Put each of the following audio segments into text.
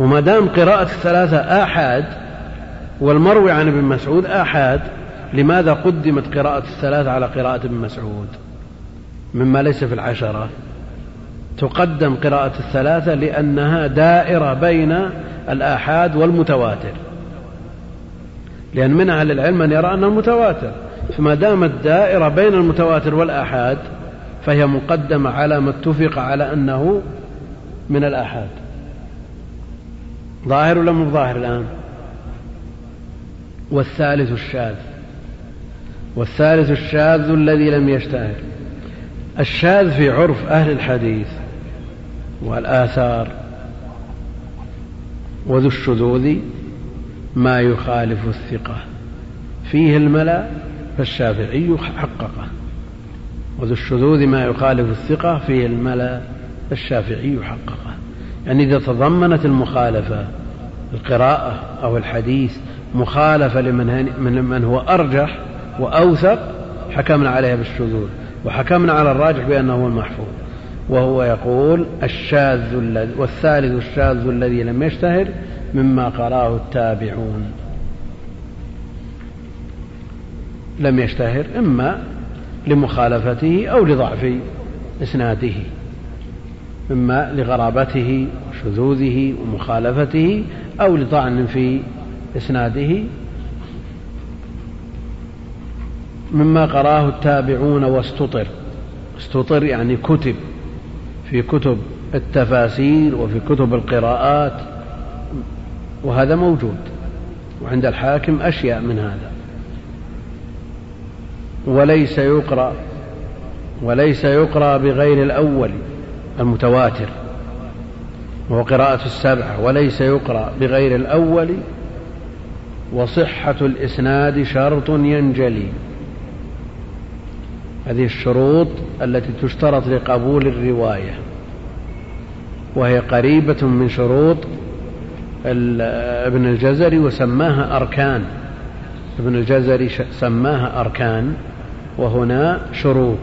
وما دام قراءة الثلاثة آحاد والمروي عن ابن مسعود آحاد لماذا قدمت قراءة الثلاثة على قراءة ابن مسعود؟ مما ليس في العشرة. تقدم قراءة الثلاثة لأنها دائرة بين الآحاد والمتواتر. لأن من أهل العلم من يرى أنه متواتر فما دامت دائرة بين المتواتر والآحاد فهي مقدمة على ما اتفق على أنه من الآحاد. ظاهر ولا مو ظاهر الآن؟ والثالث الشاذ. والثالث الشاذ الذي لم يشتهر. الشاذ في عرف أهل الحديث والآثار. وذو الشذوذ ما يخالف الثقة. فيه الملا فالشافعي حققه. وذو الشذوذ ما يخالف الثقة فيه الملا فالشافعي حققه. يعني إذا تضمنت المخالفة القراءة أو الحديث مخالفة لمن من هو أرجح وأوثق حكمنا عليها بالشذوذ. وحكمنا على الراجح بأنه هو المحفوظ. وهو يقول الشاذ الذي والثالث الشاذ الذي لم يشتهر مما قراه التابعون. لم يشتهر إما لمخالفته أو لضعف إسناده. إما لغرابته وشذوذه ومخالفته أو لطعن في إسناده. مما قراه التابعون واستطر. استطر يعني كتب في كتب التفاسير وفي كتب القراءات وهذا موجود وعند الحاكم أشياء من هذا. وليس يقرأ وليس يقرأ بغير الأول. المتواتر وهو قراءة السبعة وليس يقرأ بغير الأول وصحة الإسناد شرط ينجلي. هذه الشروط التي تشترط لقبول الرواية وهي قريبة من شروط ابن الجزري وسماها أركان. ابن الجزري سماها أركان وهنا شروط.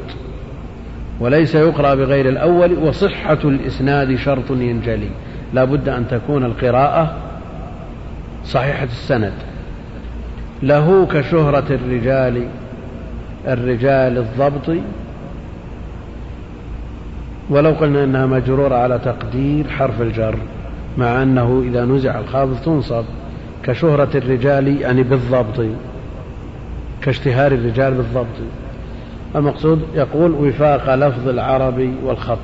وليس يقرأ بغير الأول وصحة الإسناد شرط ينجلي. لا بد أن تكون القراءة صحيحة السند. له كشهرة الرجال الرجال الضبط. ولو قلنا إنها مجرورة على تقدير حرف الجر مع أنه إذا نزع الخافض تنصب. كشهرة الرجال يعني بالضبط كاشتهار الرجال بالضبط. المقصود يقول وفاق لفظ العربي والخط.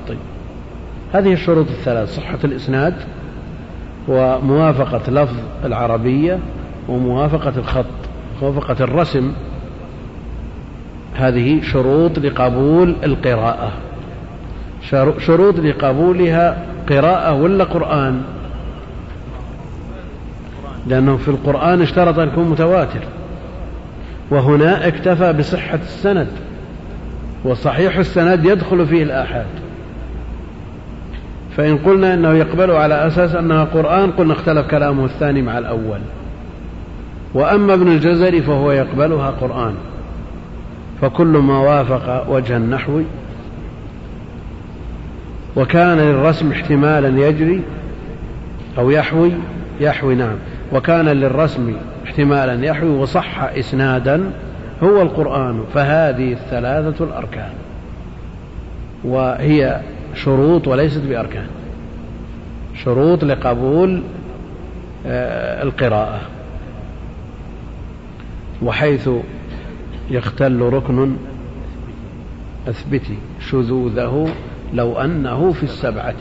هذه الشروط الثلاث صحة الإسناد وموافقة لفظ العربية وموافقة الخط موافقة الرسم. هذه شروط لقبول القراءة. شروط لقبولها قراءة ولا قرآن؟ لأنه في القرآن اشترط أن يكون متواتر. وهنا اكتفى بصحة السند. وصحيح السند يدخل فيه الآحاد. فإن قلنا أنه يقبل على أساس أنها قرآن قلنا اختلف كلامه الثاني مع الأول. وأما ابن الجزري فهو يقبلها قرآن. فكل ما وافق وجه النحو. وكان للرسم احتمالا يجري أو يحوي يحوي نعم. وكان للرسم احتمالا يحوي وصح إسنادا. هو القرآن فهذه الثلاثة الأركان. وهي شروط وليست بأركان. شروط لقبول آه، القراءة. وحيث يختل ركن اثبتي شذوذه لو أنه في السبعة.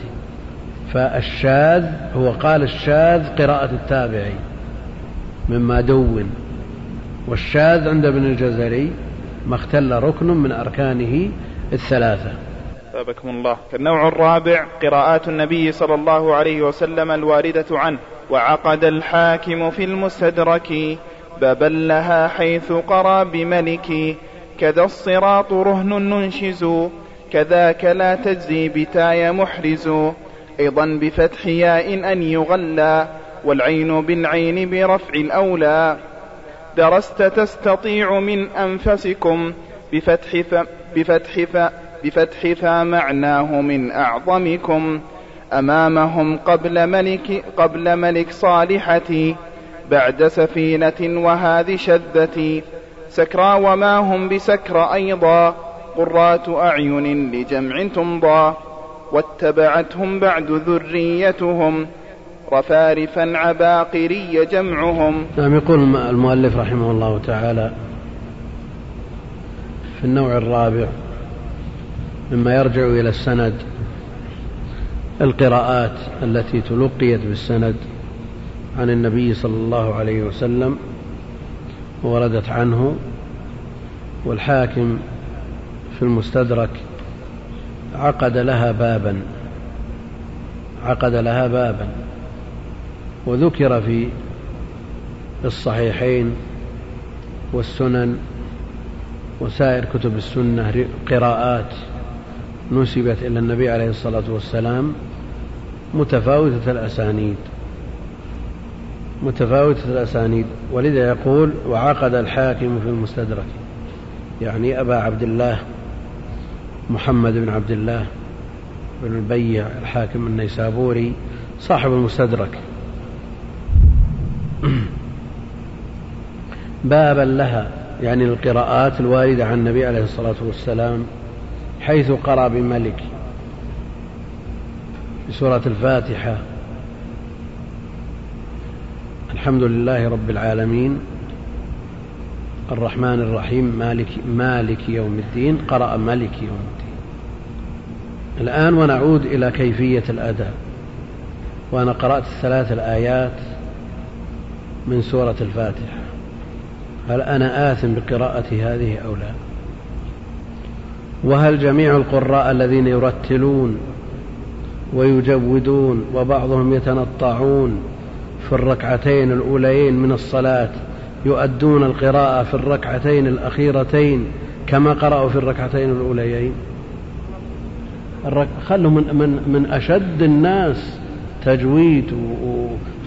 فالشاذ هو قال الشاذ قراءة التابعي مما دون. والشاذ عند ابن الجزري ما اختل ركن من أركانه الثلاثة. ثابكم الله. النوع الرابع قراءات النبي صلى الله عليه وسلم الواردة عنه وعقد الحاكم في المستدرك بابا لها حيث قرى بملك كذا الصراط رهن ننشز كذاك لا تجزي بتاي محرز أيضا بفتح ياء أن يغلى والعين بالعين برفع الأولى. درست تستطيع من أنفسكم بفتح ف بفتح ف بفتح فمعناه من أعظمكم. أمامهم قبل ملك, قبل ملك صالحتي بعد سفينة وهذه شذتي سكرى وما هم بسكر أيضا قرات أعين لجمع تمضى. واتبعتهم بعد ذريتهم رفارفا عباقري جمعهم. نعم يقول المؤلف رحمه الله تعالى في النوع الرابع مما يرجع إلى السند القراءات التي تلقيت بالسند عن النبي صلى الله عليه وسلم وردت عنه والحاكم في المستدرك عقد لها بابا عقد لها بابا. وذكر في الصحيحين والسنن وسائر كتب السنة قراءات نسبت إلى النبي عليه الصلاة والسلام متفاوتة الأسانيد متفاوتة الأسانيد ولذا يقول وعقد الحاكم في المستدرك يعني أبا عبد الله محمد بن عبد الله بن البيع الحاكم النيسابوري صاحب المستدرك. بابا لها يعني القراءات الواردة عن النبي عليه الصلاة والسلام حيث قرأ بملك. بسورة الفاتحة الحمد لله رب العالمين الرحمن الرحيم مالك مالك يوم الدين قرأ ملك يوم الدين. الآن ونعود إلى كيفية الأداء. وأنا قرأت الثلاث الآيات من سورة الفاتحة. هل أنا آثم بقراءة هذه أو لا؟ وهل جميع القراء الذين يرتلون ويجودون وبعضهم يتنطعون في الركعتين الأوليين من الصلاة يؤدون القراءة في الركعتين الأخيرتين كما قرأوا في الركعتين الأوليين؟ خلوا من, من, من أشد الناس تجويد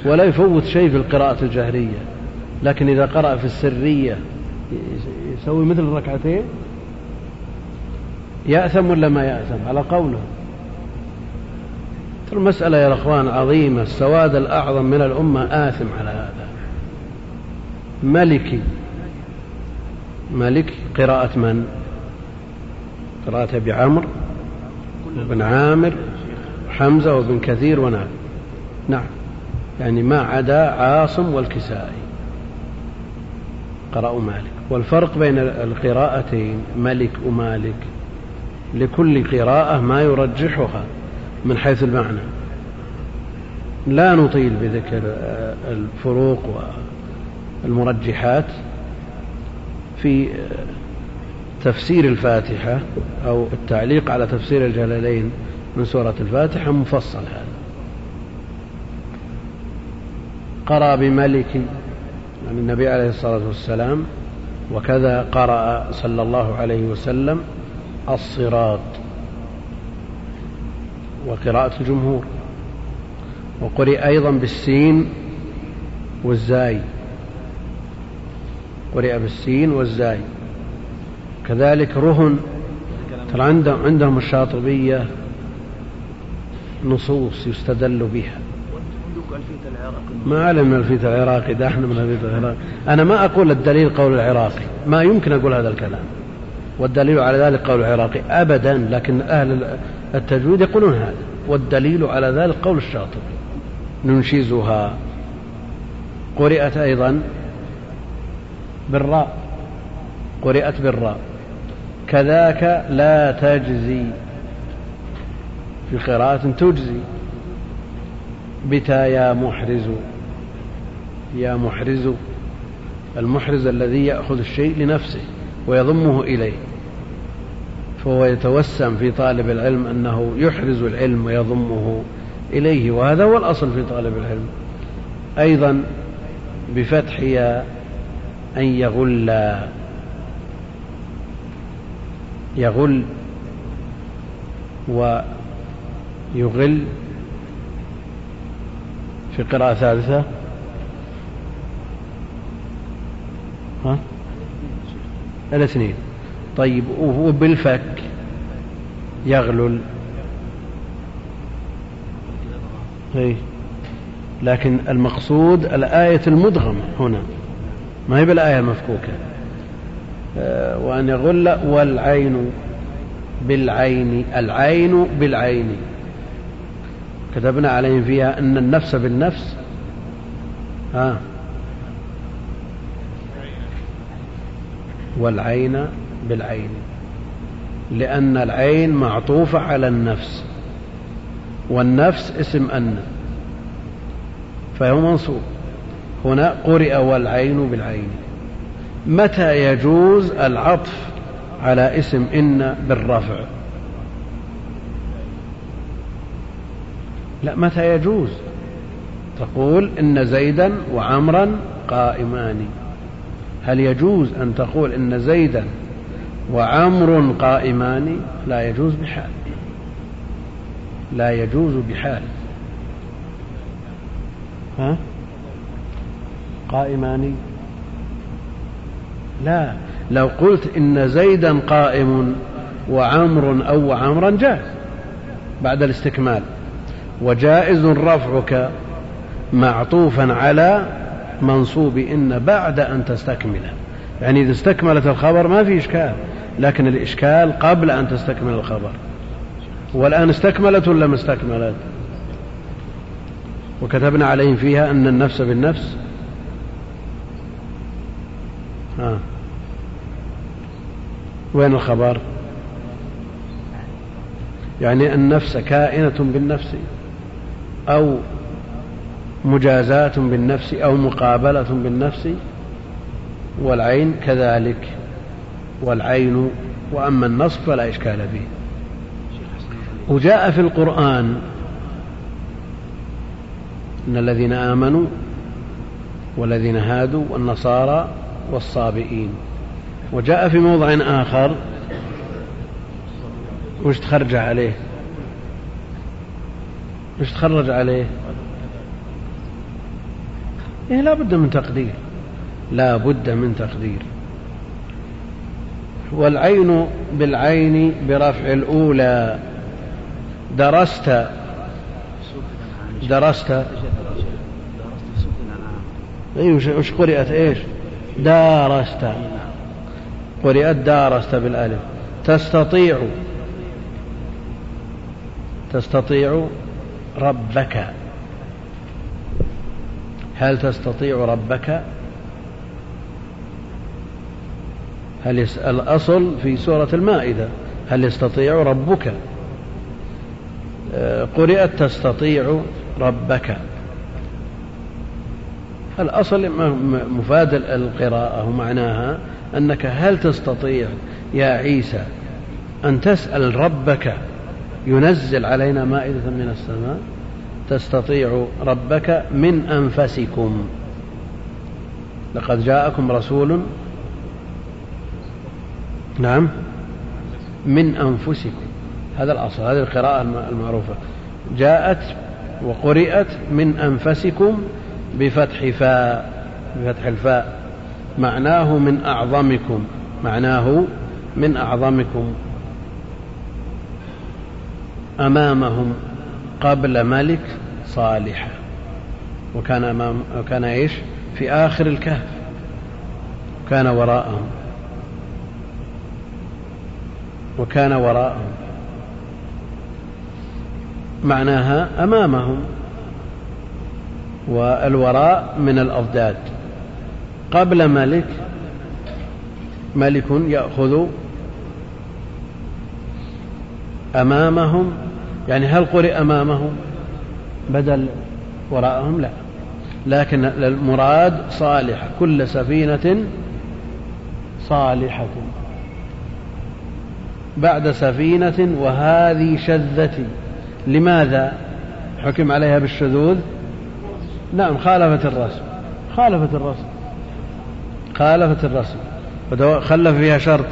ولا يفوت شيء في القراءة الجهرية. لكن إذا قرأ في السرية يسوي مثل الركعتين يأثم ولا ما يأثم؟ على قوله. المسألة يا أخوان عظيمة. السواد الأعظم من الأمة آثم على هذا. ملكي. ملك قراءة من؟ قراءة أبي عمرو بن عامر حمزة وابن كثير ونعم. نعم. يعني ما عدا عاصم والكسائي. قرأوا مالك. والفرق بين القراءتين ملك ومالك لكل قراءة ما يرجحها من حيث المعنى. لا نطيل بذكر الفروق والمرجحات في تفسير الفاتحة أو التعليق على تفسير الجلالين من سورة الفاتحة مفصل هذا. قرأ بملك يعني النبي عليه الصلاة والسلام وكذا قرأ صلى الله عليه وسلم الصراط. وقراءة الجمهور. وقرئ أيضا بالسين والزاي. قرئ بالسين والزاي. كذلك رهن. ترى عندهم الشاطبية نصوص يستدل بها. ما علم الفيت العراقي ده أحنا من الفيت العراقي. أنا ما أقول الدليل قول العراقي ما يمكن أقول هذا الكلام. والدليل على ذلك قول العراقي ابدا لكن أهل التجويد يقولون هذا. والدليل على ذلك قول الشاطبي. ننشزها. قرئت أيضا بالراء. قرئت بالراء. كذاك لا تجزي. في قراءة تجزي. بتا يا محرز. يا محرز. المحرز الذي يأخذ الشيء لنفسه ويضمه إليه. فهو يتوسم في طالب العلم أنه يحرز العلم ويضمه إليه. وهذا هو الأصل في طالب العلم. أيضا بفتح يا أن يغل. يغل. ويغل. في قراءة ثالثة؟ ها؟ الاثنين طيب وهو بالفك يغلل. هي لكن المقصود الآية المدغمة هنا. ما هي بالآية المفكوكة؟ آه، وأن يغل والعين بالعين العين بالعين. كتبنا عليهم فيها أن النفس بالنفس. ها. والعين بالعين. لأن العين معطوفة على النفس. والنفس اسم أن. فهو منصوب. هنا قرئ والعين بالعين. متى يجوز العطف على اسم إن بالرفع؟ لا متى يجوز؟ تقول إن زيدا وعمرا قائمان. هل يجوز أن تقول إن زيدا وعمر قائمان؟ لا يجوز بحال. لا يجوز بحال. ها؟ قائمان؟ لا. لو قلت إن زيدا قائم وعمر أو عمرا جاز بعد الاستكمال. وجائز رفعك معطوفا على منصوب إن بعد أن تستكمله يعني إذا استكملت الخبر ما في إشكال لكن الإشكال قبل أن تستكمل الخبر. والآن استكملت ولا ما استكملت؟ وكتبنا عليهم فيها أن النفس بالنفس. ها. وين الخبر؟ يعني النفس كائنة بالنفس. أو مجازاة بالنفس أو مقابلة بالنفس والعين كذلك والعين وأما النصب فلا إشكال فيه. وجاء في القرآن إن الذين آمنوا والذين هادوا والنصارى والصابئين. وجاء في موضع آخر وش تخرج عليه؟ وش تخرج عليه. إيه لا بد من تقدير. لا بد من تقدير. والعين بالعين برفع الأولى. درست. درست. أيوه وش قرئت إيش؟ دارست. قرئت دارست بالألف. تستطيع. تستطيع ربك. هل تستطيع ربك؟ هل الأصل في سورة المائدة هل يستطيع ربك؟ آه، قرئت تستطيع ربك. الأصل مفاد القراءة ومعناها أنك هل تستطيع يا عيسى أن تسأل ربك؟ ينزل علينا مائدة من السماء تستطيع ربك من أنفسكم. لقد جاءكم رسول نعم من أنفسكم. هذا الأصل هذه القراءة المعروفة. جاءت وقرئت من أنفسكم بفتح فاء بفتح الفاء. معناه من أعظمكم. معناه من أعظمكم. أمامهم قبل ملك صالح. وكان أمام وكان إيش؟ في آخر الكهف. كان وراءهم. وكان وراءهم. معناها أمامهم. والوراء من الأضداد. قبل ملك ملك يأخذ أمامهم؟ يعني هل قرئ أمامهم؟ بدل وراءهم لا. لكن المراد صالحة كل سفينة صالحة. بعد سفينة وهذه شذتي لماذا حكم عليها بالشذوذ؟ نعم خالفت الرسم. خالفت الرسم. خالفت الرسم. خلف فيها شرط.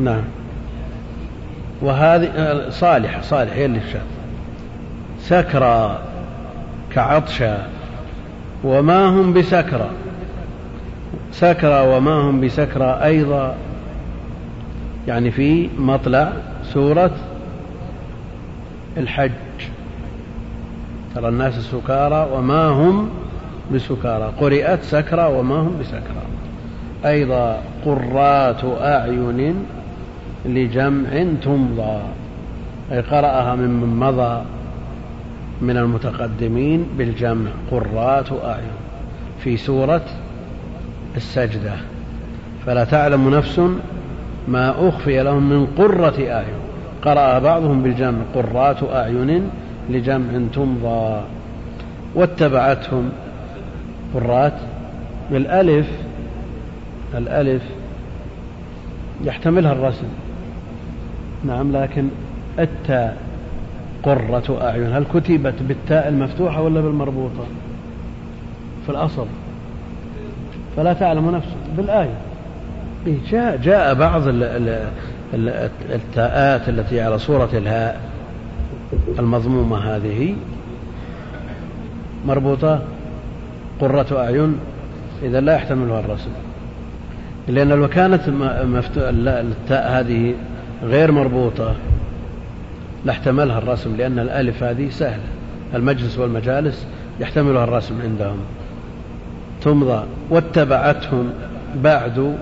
نعم. وهذه آه، صالحة صالحة هي اللي الشرط سكرى كعطشا وما هم بسكرى. سكرى وما هم بسكرى أيضا. يعني في مطلع سورة الحج. ترى الناس سكارى وما هم بسكارى. قرئت سكرى وما هم بسكرى. أيضا قرات أعين لجمع تمضى أي قرأها ممن مضى من المتقدمين بالجمع قرات أعين في سورة السجدة. فلا تعلم نفس ما أخفي لهم من قرة أعين قرأ بعضهم بالجمع قرات أعين لجمع تمضى. واتبعتهم قرات بالألف. الألف يحتملها الرسم. نعم لكن التاء قرة أعين هل كتبت بالتاء المفتوحة ولا بالمربوطة؟ في الأصل. فلا تعلم نفسه بالآية. إيه، جاء, جاء بعض التاءات التي على صورة الهاء المضمومة هذه. مربوطة قرة أعين. إذا لا يحتملها الرسم. لأن لو كانت التاء هذه غير مربوطة لاحتملها الرسم لأن الألف هذه سهلة. المجلس والمجالس يحتملها الرسم عندهم. تمضى واتبعتهم بعد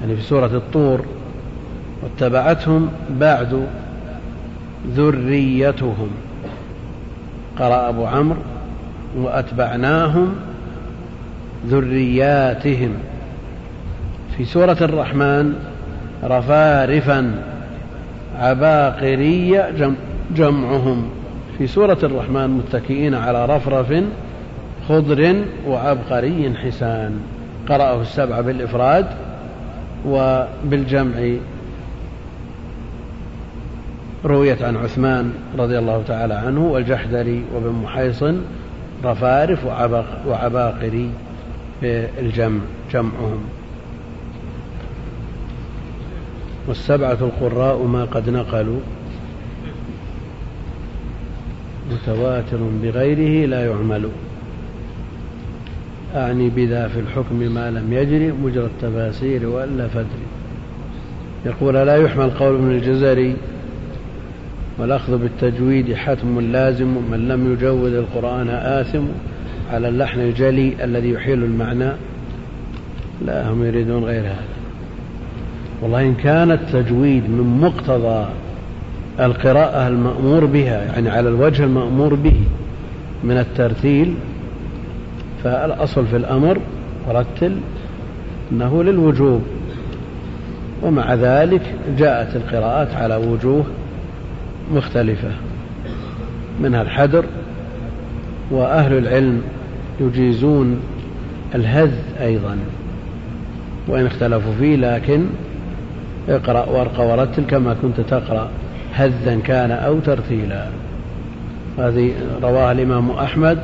يعني في سورة الطور واتبعتهم بعد ذريتهم. قرأ أبو عمرو وأتبعناهم ذرياتهم. في سورة الرحمن رفارفا عباقري جمعهم. في سورة الرحمن متكئين على رفرف خضر وعبقري حسان. قرأه السبعة بالإفراد وبالجمع. رويت عن عثمان رضي الله تعالى عنه والجحدري وابن محيصن رفارف وعباقري في الجمع جمعهم. والسبعة القراء ما قد نقلوا. متواتر بغيره لا يعمل. أعني بذا في الحكم ما لم يجري مجرى التفاسير وإلا فدري يقول لا يحمل قول ابن الجزري والأخذ بالتجويد حتم لازم من لم يجود القرآن آثم على اللحن الجلي الذي يحيل المعنى. لا هم يريدون غير هذا. والله إن كان التجويد من مقتضى القراءة المأمور بها يعني على الوجه المأمور به من الترتيل فالأصل في الأمر رتل أنه للوجوب. ومع ذلك جاءت القراءات على وجوه مختلفة منها الحدر وأهل العلم يجيزون الهذ أيضا وإن اختلفوا فيه لكن اقرأ وارقى ورتل كما كنت تقرأ هذا كان أو ترتيلا. هذه رواها الإمام أحمد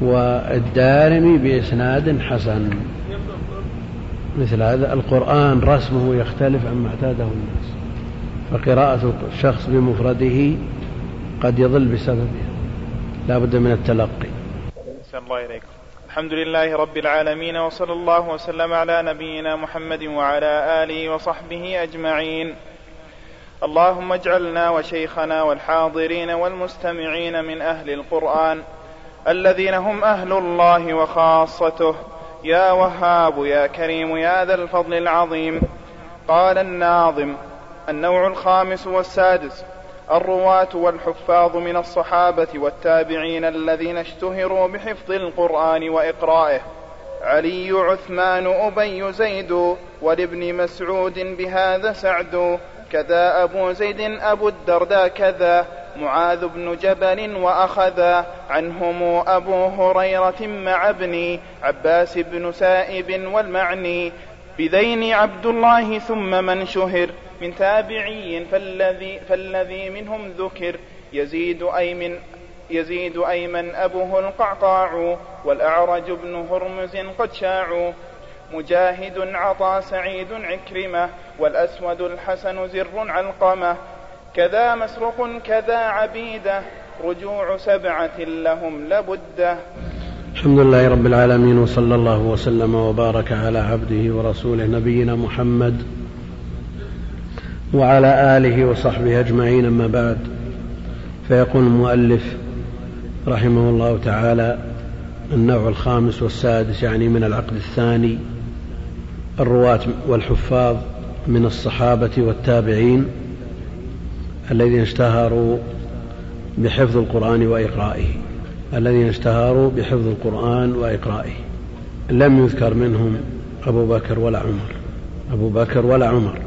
والدارمي بإسناد حسن. مثل هذا القرآن رسمه يختلف عما اعتاده الناس فقراءة الشخص بمفرده قد يضل بسببها. لا بد من التلقي. الله إليكم الحمد لله رب العالمين وصلى الله وسلم على نبينا محمد وعلى آله وصحبه أجمعين. اللهم اجعلنا وشيخنا والحاضرين والمستمعين من أهل القرآن الذين هم أهل الله وخاصته. يا وهاب يا كريم يا ذا الفضل العظيم. قال الناظم النوع الخامس والسادس. الرواة والحفاظ من الصحابة والتابعين الذين اشتهروا بحفظ القرآن وإقرائه. علي عثمان أبي زيد ولابن مسعود بهذا سعد كذا أبو زيد أبو الدرداء كذا معاذ بن جبل وأخذا عنهم أبو هريرة مع ابن عباس بن سائب والمعني بذين عبد الله ثم من شهر. من تابعي فالذي, فالذي منهم ذكر يزيد أي من يزيد أيمن أبوه القعقاع والأعرج بن هرمز قد شاعوا مجاهد عطى سعيد عكرمة والأسود الحسن زر علقمة. كذا مسروق كذا عبيدة رجوع سبعة لهم لبده الحمد لله رب العالمين وصلى الله وسلم وبارك على عبده ورسوله نبينا محمد وعلى آله وصحبه أجمعين أما بعد. فيقول المؤلف رحمه الله تعالى النوع الخامس والسادس يعني من العقد الثاني الرواة والحفاظ من الصحابة والتابعين الذين اشتهروا بحفظ القرآن وإقرائه. الذين اشتهروا بحفظ القرآن وإقرائه. لم يذكر منهم أبو بكر ولا عمر. أبو بكر ولا عمر.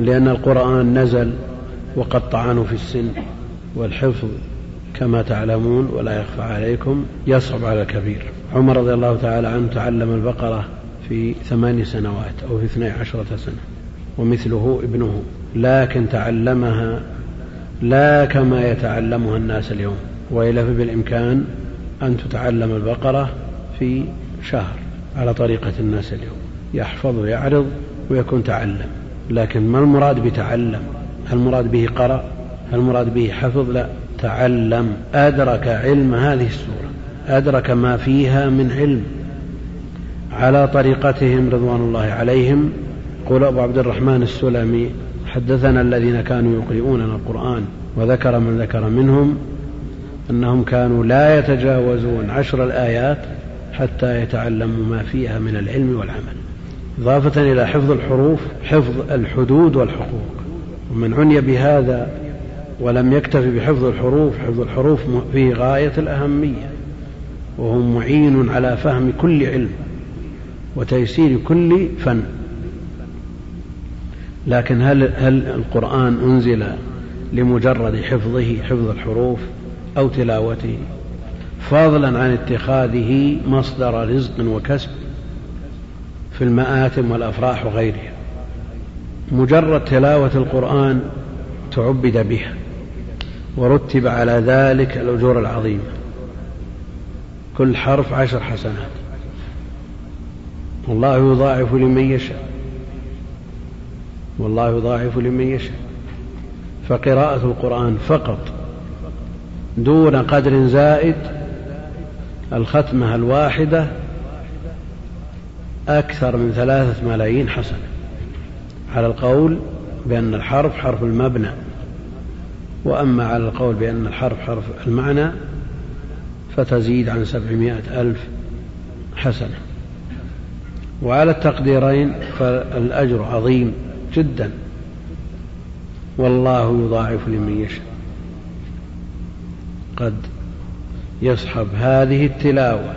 لأن القرآن نزل وقد طعنوا في السن والحفظ كما تعلمون ولا يخفى عليكم يصعب على الكبير. عمر رضي الله تعالى عنه تعلم البقرة في ثمان سنوات أو في اثني عشرة سنة ومثله ابنه لكن تعلمها لا كما يتعلمها الناس اليوم وإلا فبالإمكان أن تتعلم البقرة في شهر على طريقة الناس اليوم يحفظ ويعرض ويكون تعلم. لكن ما المراد بتعلم؟ هل المراد به قرأ؟ هل المراد به حفظ؟ لا تعلم. أدرك علم هذه السورة. أدرك ما فيها من علم. على طريقتهم رضوان الله عليهم. قول أبو عبد الرحمن السلمي حدثنا الذين كانوا يقرؤوننا القرآن وذكر من ذكر منهم أنهم كانوا لا يتجاوزون عشر الآيات حتى يتعلموا ما فيها من العلم والعمل. إضافة إلى حفظ الحروف حفظ الحدود والحقوق. ومن عني بهذا ولم يكتف بحفظ الحروف حفظ الحروف فيه غاية الأهمية. وهو معين على فهم كل علم وتيسير كل فن. لكن هل هل القرآن أنزل لمجرد حفظه حفظ الحروف أو تلاوته؟ فضلا عن اتخاذه مصدر رزق وكسب. في المآتم والأفراح وغيرها. مجرد تلاوة القرآن تعبد بها ورتب على ذلك الأجور العظيمة. كل حرف عشر حسنات. والله يضاعف لمن يشاء. والله يضاعف لمن يشاء. فقراءة القرآن فقط. دون قدر زائد الختمة الواحدة أكثر من ثلاثة ملايين حسنة. على القول بأن الحرف حرف المبنى. وأما على القول بأن الحرف حرف المعنى فتزيد عن سبعمائة ألف حسنة. وعلى التقديرين فالأجر عظيم جدا. والله يضاعف لمن يشاء. قد يصحب هذه التلاوة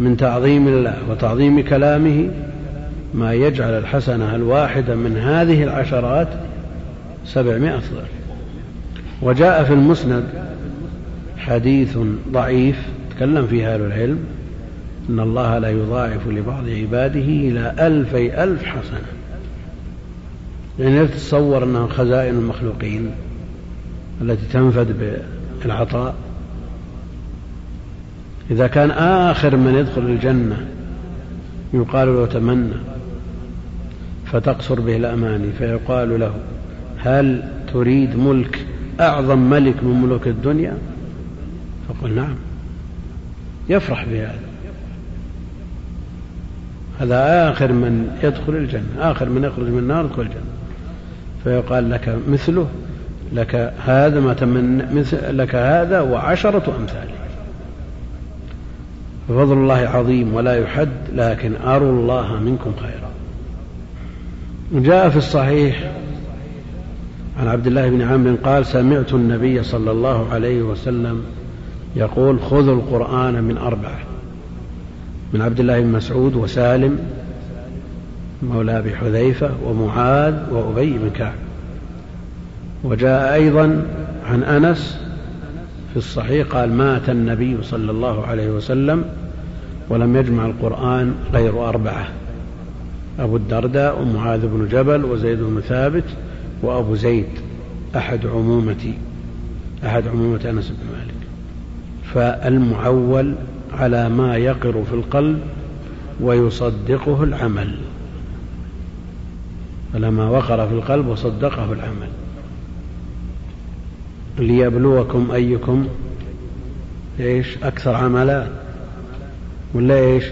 من تعظيم الله وتعظيم كلامه ما يجعل الحسنة الواحدة من هذه العشرات سبعمائة ضعف. وجاء في المسند حديث ضعيف تكلم فيه أهل العلم إن الله لا يضاعف لبعض عباده إلى ألفي ألف حسنة. يعني تتصور أنها خزائن المخلوقين التي تنفد بالعطاء. إذا كان آخر من يدخل الجنة يقال له تمنى فتقصر به الأماني فيقال له هل تريد ملك أعظم ملك من ملوك الدنيا؟ فقل نعم. يفرح بهذا. هذا آخر من يدخل الجنة آخر من يخرج من النار يدخل الجنة. فيقال لك مثله لك هذا ما تمنى لك هذا وعشرة أمثاله ففضل الله عظيم ولا يحد لكن أروا الله منكم خيرا. جاء في الصحيح عن عبد الله بن عمرو قال سمعت النبي صلى الله عليه وسلم يقول خذوا القرآن من أربعة من عبد الله بن مسعود وسالم مولى أبي حذيفة ومعاذ وأبي بن كعب. وجاء أيضا عن أنس في الصحيح قال مات النبي صلى الله عليه وسلم ولم يجمع القرآن غير أربعة أبو الدرداء ومعاذ بن جبل وزيد بن ثابت وأبو زيد أحد عمومة أحد عمومة أنس بن مالك فالمعول على ما يقر في القلب ويصدقه العمل على ما وقر في القلب وصدقه العمل ليبلوكم أيكم إيش؟ أكثر عملا ولا إيش؟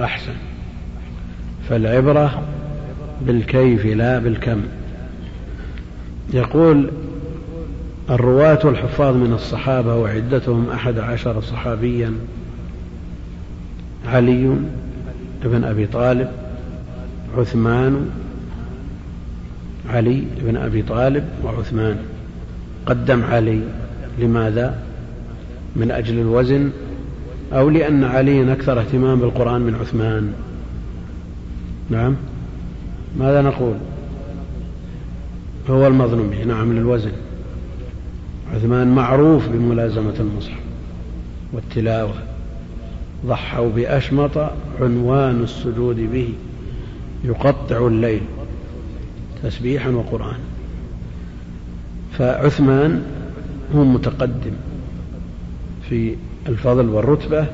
أحسن. فالعبرة بالكيف لا بالكم. يقول الرواة والحفاظ من الصحابة وعدتهم أحد عشر صحابيا علي بن أبي طالب عثمان علي بن أبي طالب وعثمان. قدم علي. لماذا؟ من أجل الوزن أو لأن علي أكثر اهتمام بالقرآن من عثمان. نعم. ماذا نقول؟ هو المظلوم نعم للوزن عثمان معروف بملازمة المصحف والتلاوة. ضحوا بأشمط عنوان السجود به يقطع الليل تسبيحا وقرآنا. فعثمان هو متقدم في الفضل والرتبة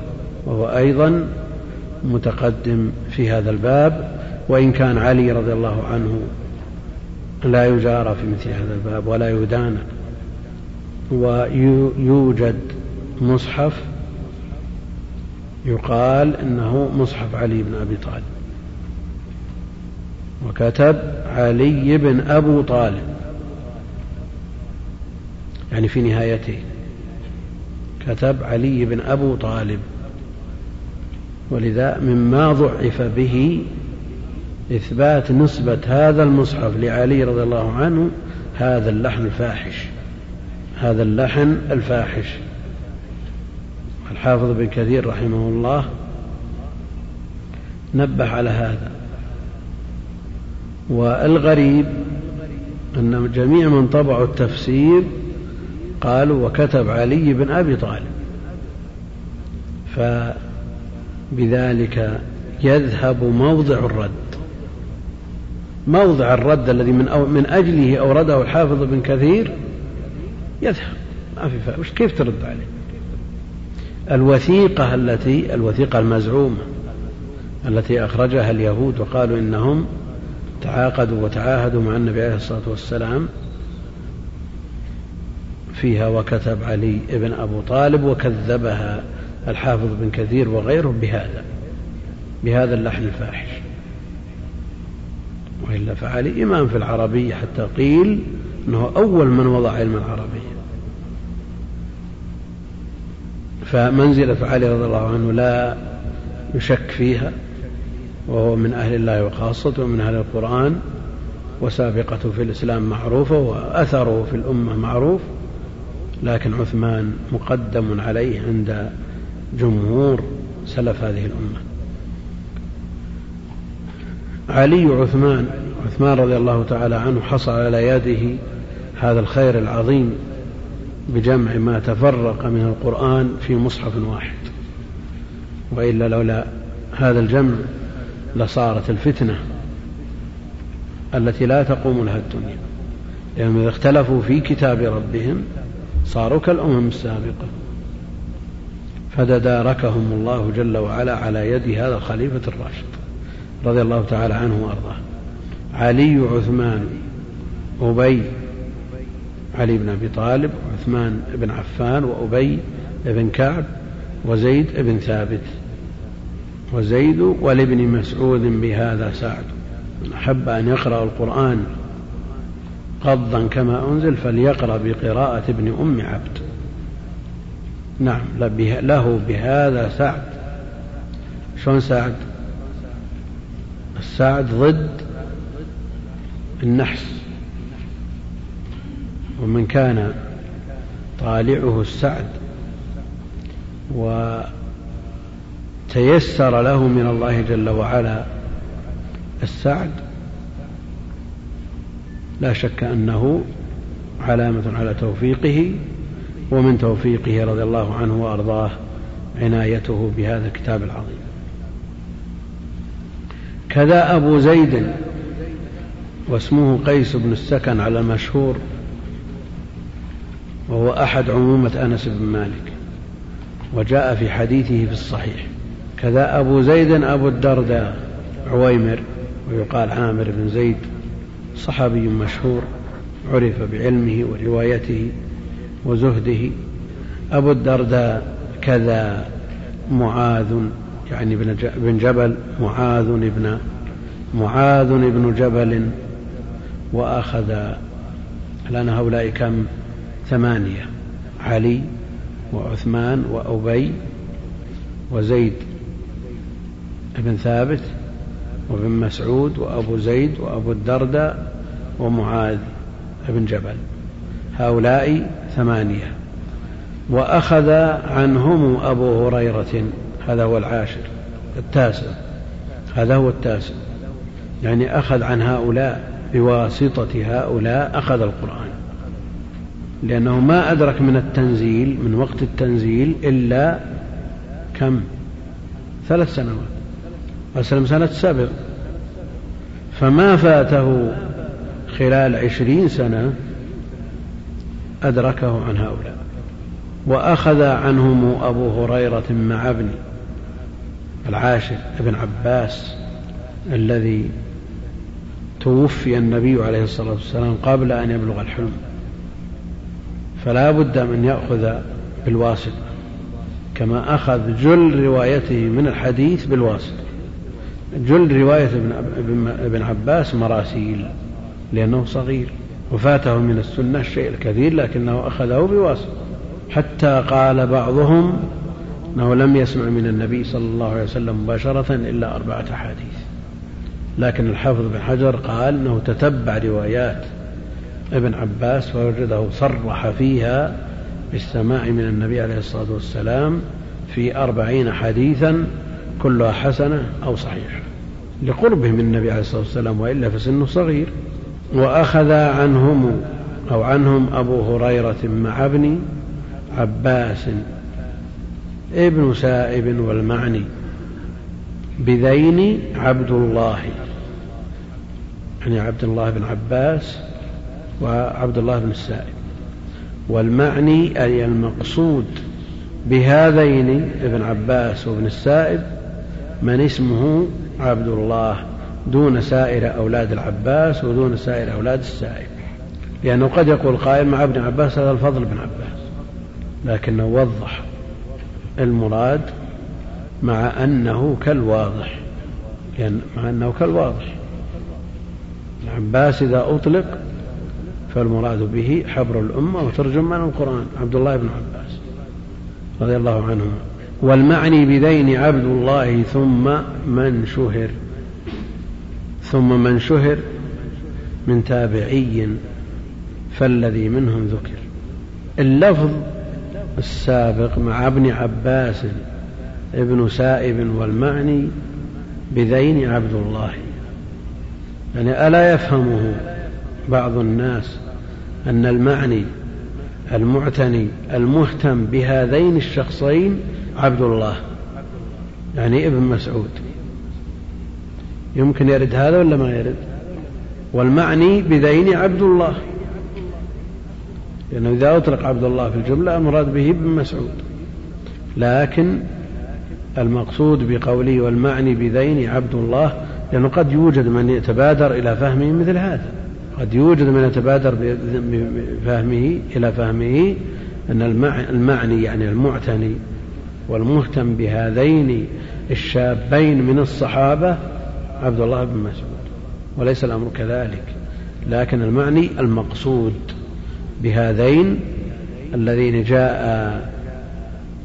وهو أيضا متقدم في هذا الباب وإن كان علي رضي الله عنه لا يجارى في مثل هذا الباب ولا يدان ويوجد مصحف يقال إنه مصحف علي بن أبي طالب وكتب علي بن أبو طالب. يعني في نهايته. كتب علي بن أبو طالب. ولذا مما ضعف به إثبات نسبة هذا المصحف لعلي رضي الله عنه هذا اللحن الفاحش. هذا اللحن الفاحش. الحافظ بن كثير رحمه الله نبه على هذا. والغريب أن جميع من طبعوا التفسير قالوا وكتب علي بن أبي طالب. فبذلك يذهب موضع الرد. موضع الرد الذي من, أو من أجله أورده الحافظ بن كثير يذهب. ما في فائدة. كيف ترد عليه؟ الوثيقة التي الوثيقة المزعومة التي أخرجها اليهود وقالوا إنهم تعاقدوا وتعاهدوا مع النبي عليه الصلاة والسلام فيها وكتب علي بن أبو طالب وكذبها الحافظ بن كثير وغيره بهذا بهذا اللحن الفاحش. وإلا فعلي إمام في العربية حتى قيل أنه أول من وضع علم العربية. فمنزلة علي رضي الله عنه لا يشك فيها وهو من أهل الله وخاصته ومن أهل القرآن وسابقته في الإسلام معروفة وأثره في الأمة معروف. لكن عثمان مقدم عليه عند جمهور سلف هذه الأمة. علي عثمان عثمان رضي الله تعالى عنه حصل على يده هذا الخير العظيم بجمع ما تفرق من القرآن في مصحف واحد. وإلا لولا هذا الجمع لصارت الفتنة التي لا تقوم لها الدنيا. لأنهم إذا اختلفوا في كتاب ربهم صاروا كالأمم السابقة. فتداركهم الله جل وعلا على يد هذا الخليفة الراشد رضي الله تعالى عنه وأرضاه. علي عثمان أبي علي بن أبي طالب وعثمان بن عفان وأبي بن كعب وزيد بن ثابت. وزيد ولابن مسعود بهذا سعد. من أحب أن يقرأ القرآن قضا كما أنزل فليقرأ بقراءة ابن أم عبد. نعم له بهذا سعد. شلون سعد؟ السعد ضد النحس. ومن كان طالعه السعد وتيسر له من الله جل وعلا السعد لا شك أنه علامة على توفيقه ومن توفيقه رضي الله عنه وأرضاه عنايته بهذا الكتاب العظيم. كذا أبو زيد واسمه قيس بن السكن على المشهور وهو أحد عمومة أنس بن مالك وجاء في حديثه في الصحيح. كذا أبو زيد أبو الدرداء عويمر ويقال عامر بن زيد صحابي مشهور عرف بعلمه وروايته وزهده. أبو الدرداء كذا معاذ يعني بن جبل معاذ ابن معاذ بن جبل وأخذ الآن هؤلاء كم؟ ثمانية علي وعثمان وأبي وزيد بن ثابت وابن مسعود وأبو زيد وأبو الدرداء ومعاذ بن جبل. هؤلاء ثمانية. وأخذ عنهم أبو هريرة هذا هو العاشر التاسع. هذا هو التاسع. يعني أخذ عن هؤلاء بواسطة هؤلاء أخذ القرآن. لأنه ما أدرك من التنزيل من وقت التنزيل إلا كم؟ ثلاث سنوات. وسلم سنة سبع فما فاته خلال عشرين سنة أدركه عن هؤلاء. وأخذ عنهم أبو هريرة مع ابن العاشر ابن عباس الذي توفي النبي عليه الصلاة والسلام قبل أن يبلغ الحلم. فلا بد من يأخذ بالواسطة كما أخذ جل روايته من الحديث بالواسطة. جل رواية ابن عباس مراسيل لأنه صغير وفاته من السنة الشيء الكثير لكنه أخذه بواسطة. حتى قال بعضهم أنه لم يسمع من النبي صلى الله عليه وسلم مباشرة إلا أربعة أحاديث. لكن الحافظ بن حجر قال أنه تتبع روايات ابن عباس فوجده صرح فيها بالسماع من النبي عليه الصلاة والسلام في أربعين حديثا كلها حسنة أو صحيحة لقربه من النبي عليه الصلاة والسلام وإلا فسنه صغير وأخذ عنهم أو عنهم أبو هريرة مع ابن عباس ابن سائب والمعني بذين عبد الله. يعني عبد الله بن عباس وعبد الله بن السائب. والمعني أي المقصود بهذين ابن عباس وابن السائب من اسمه عبد الله دون سائر أولاد العباس ودون سائر أولاد السائب. لأنه قد يقول قائل مع ابن عباس هذا الفضل بن عباس. لكنه وضح المراد مع أنه كالواضح. يعني مع أنه كالواضح. العباس إذا أطلق فالمراد به حبر الأمة وترجمان القرآن عبد الله بن عباس رضي الله عنهما. والمعني بذين عبد الله ثم من شهر ثم من شهر من تابعي فالذي منهم ذكر. اللفظ السابق مع ابن عباس ابن سائب والمعني بذين عبد الله. يعني ألا يفهمه بعض الناس أن المعني المعتني المهتم بهذين الشخصين عبد الله يعني ابن مسعود. يمكن يرد هذا ولا ما يرد؟ والمعني بذين عبد الله لأنه إذا أطلق عبد الله في الجملة المراد به ابن مسعود. لكن المقصود بقوله والمعني بذين عبد الله لأنه قد يوجد من يتبادر إلى فهمه مثل هذا. قد يوجد من يتبادر بفهمه إلى فهمه أن المعني يعني المعتني والمهتم بهذين الشابين من الصحابة عبد الله بن مسعود وليس الأمر كذلك لكن المعني المقصود بهذين الذين جاء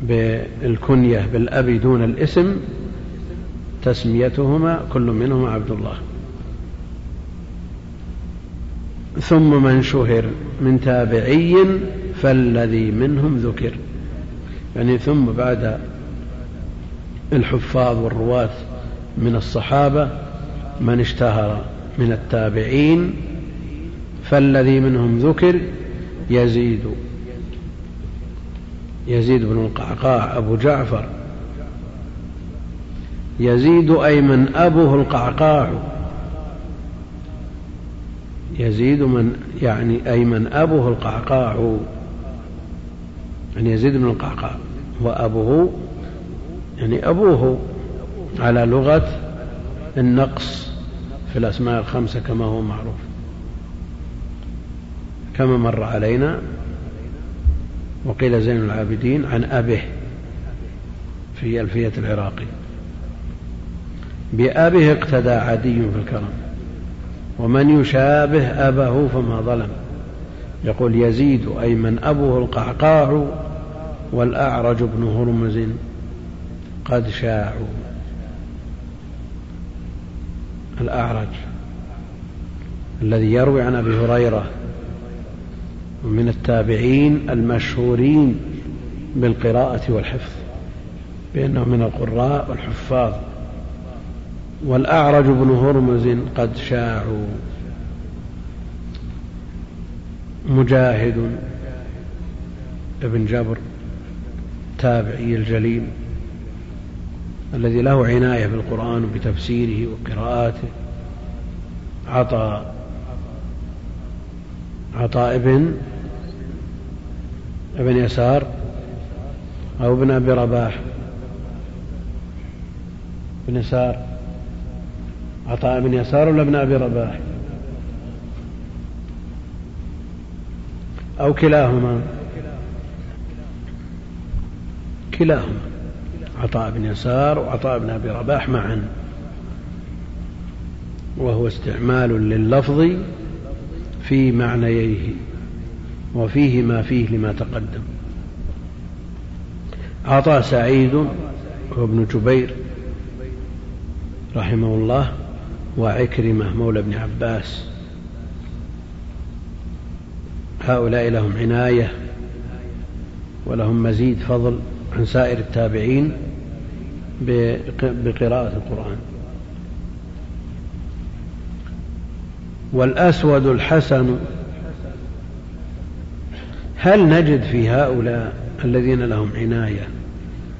بالكنية بالأب دون الاسم تسميتهما كل منهما عبد الله. ثم من شهر من تابعي فالذي منهم ذكر. يعني ثم بعد الحفاظ والرواة من الصحابة من اشتهر من التابعين فالذي منهم ذكر يزيد. يزيد بن القعقاع أبو جعفر. يزيد أي من أبوه القعقاع. يزيد من يعني أي من أبوه القعقاع. يعني يزيد بن القعقاع. وأبوه يعني أبوه على لغة النقص في الأسماء الخمسة كما هو معروف. كما مر علينا وقيل زين العابدين عن أبيه في ألفية العراقي بأبه اقتدى عدي في الكرم ومن يشابه أبه فما ظلم. يقول يزيد أي من أبوه القعقاع والأعرج بن هرمز قد شاعوا. الأعرج الذي يروي عن أبي هريرة ومن التابعين المشهورين بالقراءة والحفظ بأنه من القراء والحفاظ. والأعرج بن هرمز قد شاعوا. مجاهد ابن جبر التابعي الجليل الذي له عناية بالقرآن وبتفسيره وقراءاته عطاء عطاء ابن ابن يسار أو ابن أبي رباح. بن يسار عطاء بن يسار ولا ابن أبي رباح؟ أو كلاهما. كلاهما. عطاء بن يسار وعطاء بن أبي رباح معا. وهو استعمال لللفظ في معنييه وفيه ما فيه لما تقدم. عطاء سعيد وابن جبير رحمه الله وعكرمة مولى ابن عباس هؤلاء لهم عناية ولهم مزيد فضل عن سائر التابعين بقراءة القرآن. والأسود الحسن هل نجد في هؤلاء الذين لهم عناية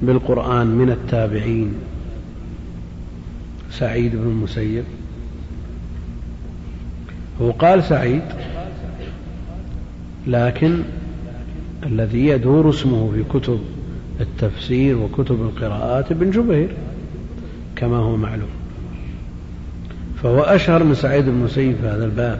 بالقرآن من التابعين؟ سعيد بن المسيب. هو قال سعيد لكن الذي يدور اسمه في كتب التفسير وكتب القراءات ابن جبير كما هو معلوم. فهو أشهر من سعيد بن المسيب في هذا الباب.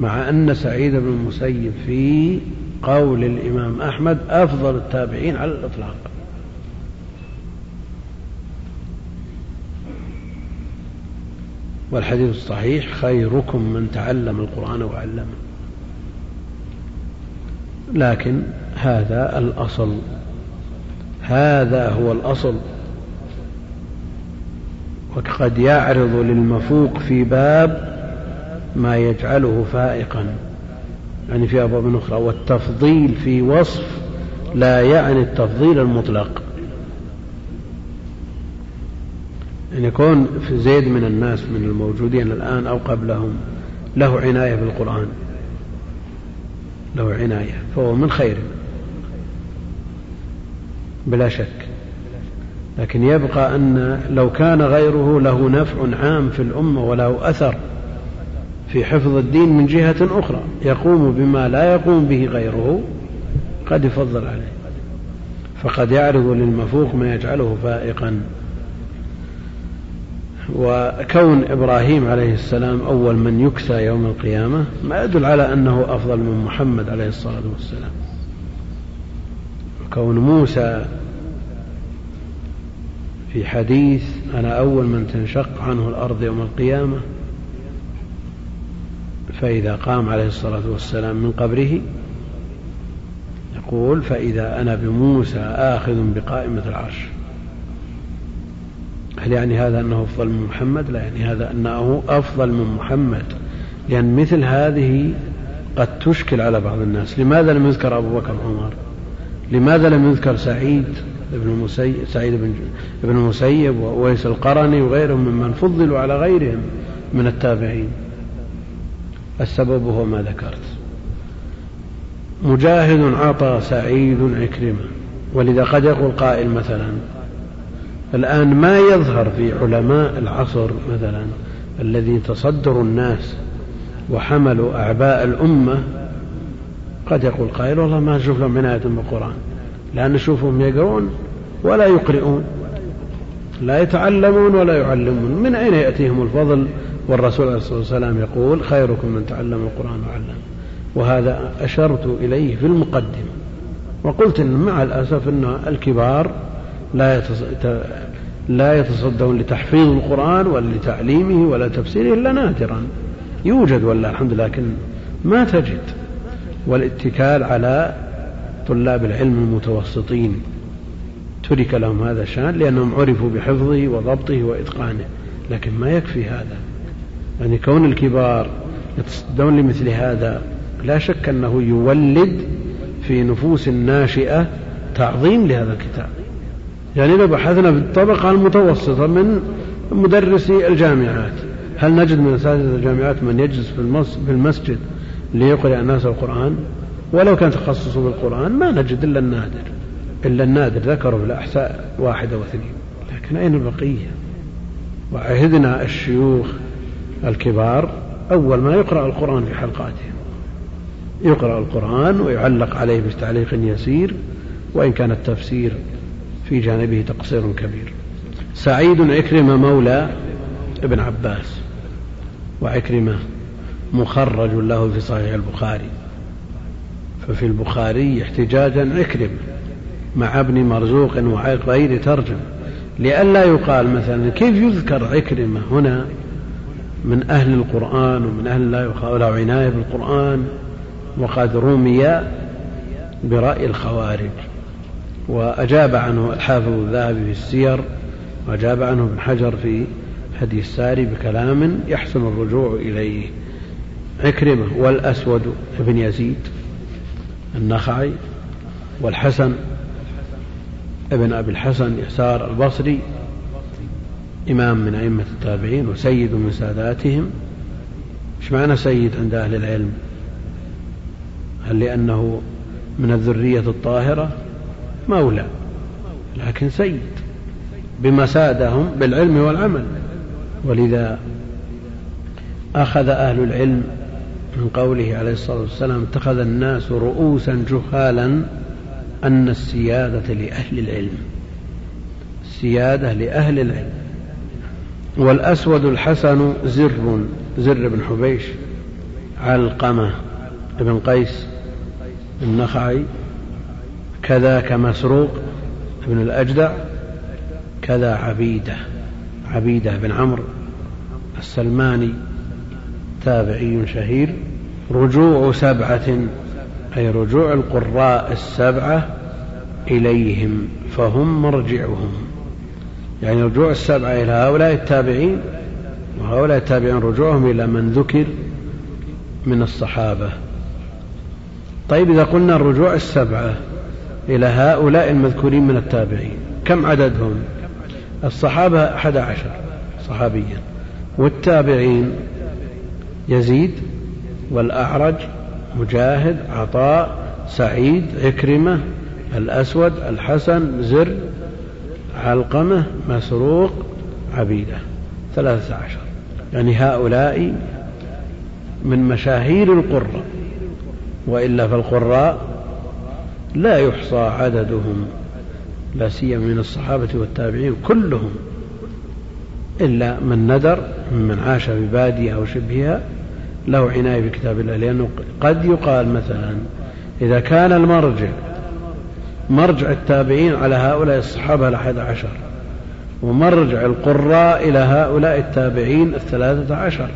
مع أن سعيد بن المسيب في قول الإمام أحمد أفضل التابعين على الإطلاق. والحديث الصحيح خيركم من تعلم القرآن وعلمه. لكن هذا الأصل. هذا هو الأصل. وقد يعرض للمفوق في باب ما يجعله فائقا. يعني في أبواب أخرى. والتفضيل في وصف لا يعني التفضيل المطلق. أن يكون في زيد من الناس من الموجودين الآن أو قبلهم له عناية بالقرآن. له عناية فهو من خير. بلا شك. لكن يبقى أن لو كان غيره له نفع عام في الأمة وله أثر في حفظ الدين من جهة أخرى يقوم بما لا يقوم به غيره قد يفضل عليه. فقد يعرض للمفوق ما يجعله فائقا. وكون إبراهيم عليه السلام أول من يكسى يوم القيامة ما يدل على أنه أفضل من محمد عليه الصلاة والسلام. وكون موسى في حديث أنا أول من تنشق عنه الأرض يوم القيامة فإذا قام عليه الصلاة والسلام من قبره يقول فإذا أنا بموسى آخذ بقائمة العرش. هل يعني هذا أنه أفضل من محمد؟ لا يعني هذا أنه أفضل من محمد. لأن مثل هذه قد تشكل على بعض الناس. لماذا لم يذكر أبو بكر وعمر؟ لماذا لم يذكر سعيد بن المسيب سعيد بن ابن المسيب وويس القرني وغيرهم ممن فضلوا على غيرهم من التابعين؟ السبب هو ما ذكرت. مجاهد عطى سعيد عكرمة. ولذا قد يقول قائل مثلا الآن ما يظهر في علماء العصر مثلا الذي تصدروا الناس وحملوا أعباء الأمة قد يقول قائل والله ما نشوف لهم عناية بالقرآن. لأن نشوفهم يقرون ولا يقرئون لا يتعلمون ولا يعلمون. من أين يأتيهم الفضل والرسول عليه الصلاة والسلام يقول خيركم من تعلم القرآن وعلم وهذا أشرت إليه في المقدمة. وقلت إن مع الأسف أن الكبار لا لا يتصدون لتحفيظ القرآن ولا لتعليمه ولا تفسيره إلا نادرا. يوجد ولا الحمد لله لكن ما تجد. والاتكال على طلاب العلم المتوسطين. ترك لهم هذا الشأن لأنهم عرفوا بحفظه وضبطه وإتقانه. لكن ما يكفي هذا. يعني كون الكبار يتصدون لمثل هذا لا شك أنه يولد في نفوس الناشئة تعظيم لهذا الكتاب. يعني لو بحثنا في الطبقة المتوسطة من مدرسي الجامعات هل نجد من أساتذة الجامعات من يجلس في المسجد ليقرأ الناس القرآن؟ ولو كان تخصصه بالقرآن ما نجد إلا النادر. إلا النادر ذكروا في الأحساء واحدة واثنين لكن أين البقية؟ وعهدنا الشيوخ الكبار أول ما يقرأ القرآن في حلقاتهم. يقرأ القرآن ويعلق عليه بتعليق يسير وإن كان التفسير في جانبه تقصير كبير. سعيد عكرمة مولى ابن عباس وعكرمة مخرج له في صحيح البخاري. ففي البخاري احتجاجا عكرمة مع ابن مرزوق وغير ترجم لئلا يقال مثلا كيف يذكر عكرمة هنا من أهل القرآن ومن أهل لا عناية بالقرآن وقد رمي برأي الخوارج. وأجاب عنه الحافظ الذهبي في السير وأجاب عنه ابن حجر في هدي الساري بكلام يحسن الرجوع إليه. عكرمة والأسود بن يزيد النخعي والحسن ابن أبي الحسن يسار البصري إمام من أئمة التابعين وسيد من ساداتهم. إيش معنى سيد عند أهل العلم؟ هل لأنه من الذرية الطاهرة؟ مولى لكن سيد بما سادهم بالعلم والعمل. ولذا أخذ أهل العلم من قوله عليه الصلاة والسلام اتخذ الناس رؤوسا جهالا أن السيادة لأهل العلم. السيادة لأهل العلم. والأسود الحسن زر زر بن حبيش علقمة بن قيس النخعي كذاك مسروق بن الأجدع كذا عبيدة عبيدة بن عمرو السلماني تابعي شهير رجوع سبعة أي رجوع القراء السبعة إليهم فهم مرجعهم. يعني رجوع السبعة إلى هؤلاء التابعين وهؤلاء التابعين رجوعهم إلى من ذكر من الصحابة. طيب إذا قلنا الرجوع السبعة إلى هؤلاء المذكورين من التابعين. كم عددهم؟ الصحابة أحد عشر صحابيا. والتابعين؟ يزيد والأعرج مجاهد عطاء سعيد عكرمة الأسود الحسن زر علقمة مسروق عبيدة. ثلاثة عشر. يعني هؤلاء من مشاهير القراء. وإلا فالقراء لا يحصى عددهم لا سيما من الصحابة والتابعين كلهم إلا من ندر من عاش في بادية أو شبهها له عناية بكتاب الله لأنه قد يقال مثلا إذا كان المرجع مرجع التابعين على هؤلاء الصحابة الأحد عشر ومرجع القراء إلى هؤلاء التابعين الثلاثة عشر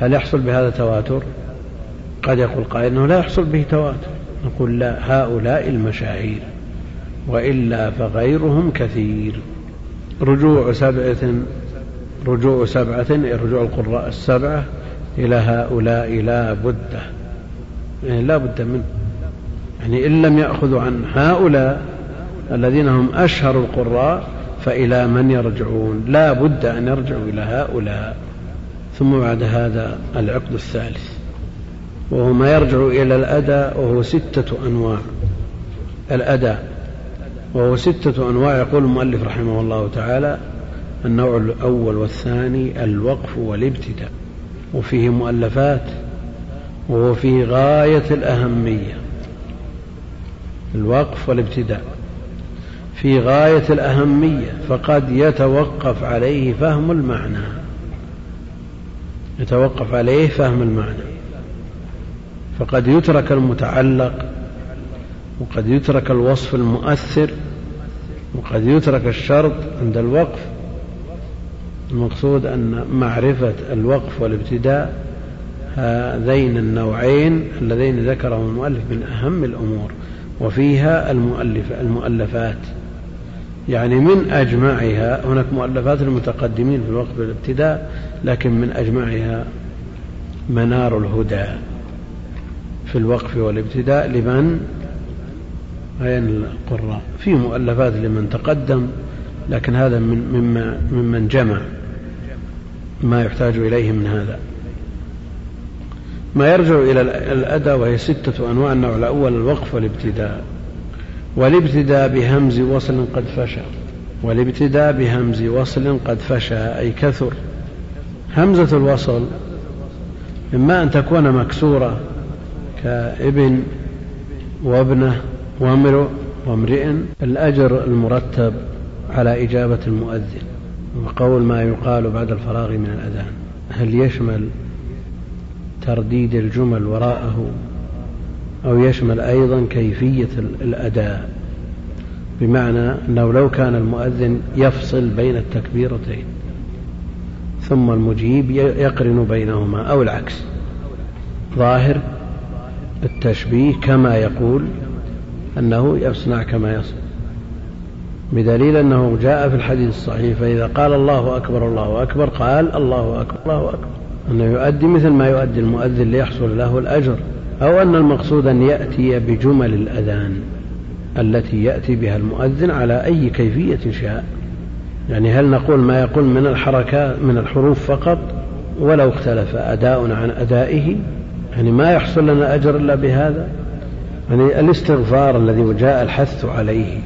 هل يحصل بهذا تواتر؟ قد يقول قائل أنه لا يحصل به تواتر نقول لا هؤلاء المشاهير وإلا فغيرهم كثير. رجوع سبعة رجوع سبعة رجوع القراء السبعة إلى هؤلاء لا بد يعني لا بد منه. يعني إن لم يأخذوا عن هؤلاء الذين هم أشهر القراء فإلى من يرجعون؟ لا بد أن يرجعوا إلى هؤلاء. ثم بعد هذا العقد الثالث. وهو ما يرجع إلى الأداء وهو ستة أنواع. الأداء وهو ستة أنواع. يقول المؤلف رحمه الله تعالى النوع الأول والثاني الوقف والابتداء. وفيه مؤلفات وهو في غاية الأهمية. الوقف والابتداء. في غاية الأهمية فقد يتوقف عليه فهم المعنى. يتوقف عليه فهم المعنى. فقد يترك المتعلق وقد يترك الوصف المؤثر وقد يترك الشرط عند الوقف. المقصود أن معرفة الوقف والابتداء هذين النوعين اللذين ذكرهم المؤلف من أهم الأمور وفيها المؤلف المؤلفات. يعني من أجمعها هناك مؤلفات المتقدمين في الوقت الابتداء لكن من أجمعها منار الهدى. في الوقف والابتداء لمن؟ عين القراء؟ في مؤلفات لمن تقدم لكن هذا من مما ممن جمع ما يحتاج إليه من هذا. ما يرجع إلى الأداء وهي ستة أنواع النوع الأول الوقف والابتداء. والابتداء بهمز وصل قد فشى. والابتداء بهمز وصل قد فشى أي كثر. همزة الوصل إما أن تكون مكسورة كابن وابنه وامرؤ وامرئ الأجر المرتب على إجابة المؤذن وقول ما يقال بعد الفراغ من الأذان هل يشمل ترديد الجمل وراءه أو يشمل أيضا كيفية الأداء؟ بمعنى أنه لو كان المؤذن يفصل بين التكبيرتين ثم المجيب يقرن بينهما أو العكس. ظاهر التشبيه كما يقول أنه يصنع كما يصنع. بدليل أنه جاء في الحديث الصحيح فإذا قال الله أكبر الله أكبر قال الله أكبر الله أكبر. أنه يؤدي مثل ما يؤدي المؤذن ليحصل له الأجر أو أن المقصود أن يأتي بجمل الأذان التي يأتي بها المؤذن على أي كيفية شاء. يعني هل نقول ما يقول من الحركات من الحروف فقط ولو اختلف أداء عن أدائه؟ يعني ما يحصل لنا أجر إلا بهذا؟ يعني الاستغفار الذي جاء الحث عليه.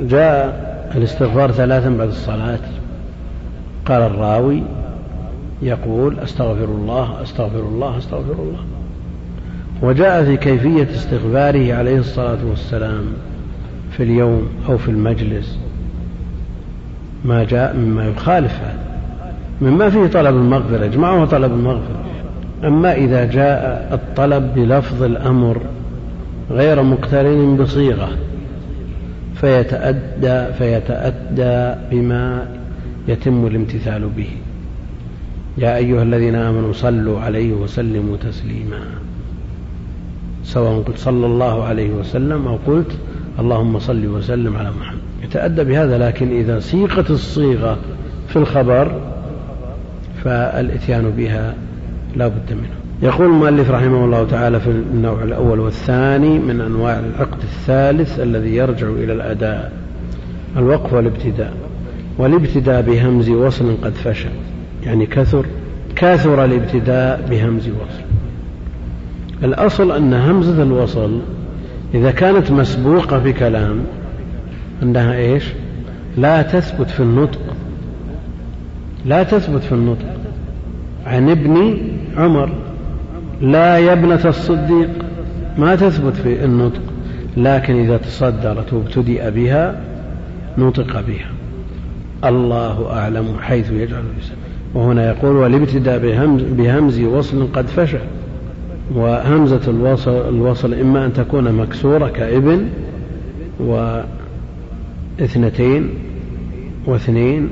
جاء الاستغفار ثلاثا بعد الصلاة. قال الراوي يقول أستغفر الله أستغفر الله أستغفر الله. وجاء في كيفية استغفاره عليه الصلاة والسلام في اليوم أو في المجلس. ما جاء مما يخالف هذا. مما فيه طلب المغفرة. اجمعه طلب المغفرة. أما إذا جاء الطلب بلفظ الأمر غير مقترن بصيغة فيتأدى فيتأدى بما يتم الامتثال به. يا أيها الذين آمنوا صلوا عليه وسلموا تسليما. سواء قلت صلى الله عليه وسلم أو قلت اللهم صل وسلم على محمد. يتأدى بهذا لكن إذا سيقت الصيغة في الخبر فالإتيان بها لا بد منه. يقول المؤلف رحمه الله تعالى في النوع الأول والثاني من أنواع العقد الثالث الذي يرجع إلى الأداء الوقف والابتداء. والابتداء بهمز وصل قد فشى يعني كثر كثر الابتداء بهمز وصل. الأصل أن همزة الوصل إذا كانت مسبوقة بكلام أنها إيش؟ لا تثبت في النطق. لا تثبت في النطق. عن ابن عمر لا يا ابنة الصديق. ما تثبت في النطق لكن إذا تصدرت وابتدأ بها نطق بها. الله أعلم حيث يجعل لسانه وهنا يقول والابتداء بهمز, بهمز وصل قد فشل. وهمزة الوصل, الوصل إما أن تكون مكسورة كابن واثنتين واثنين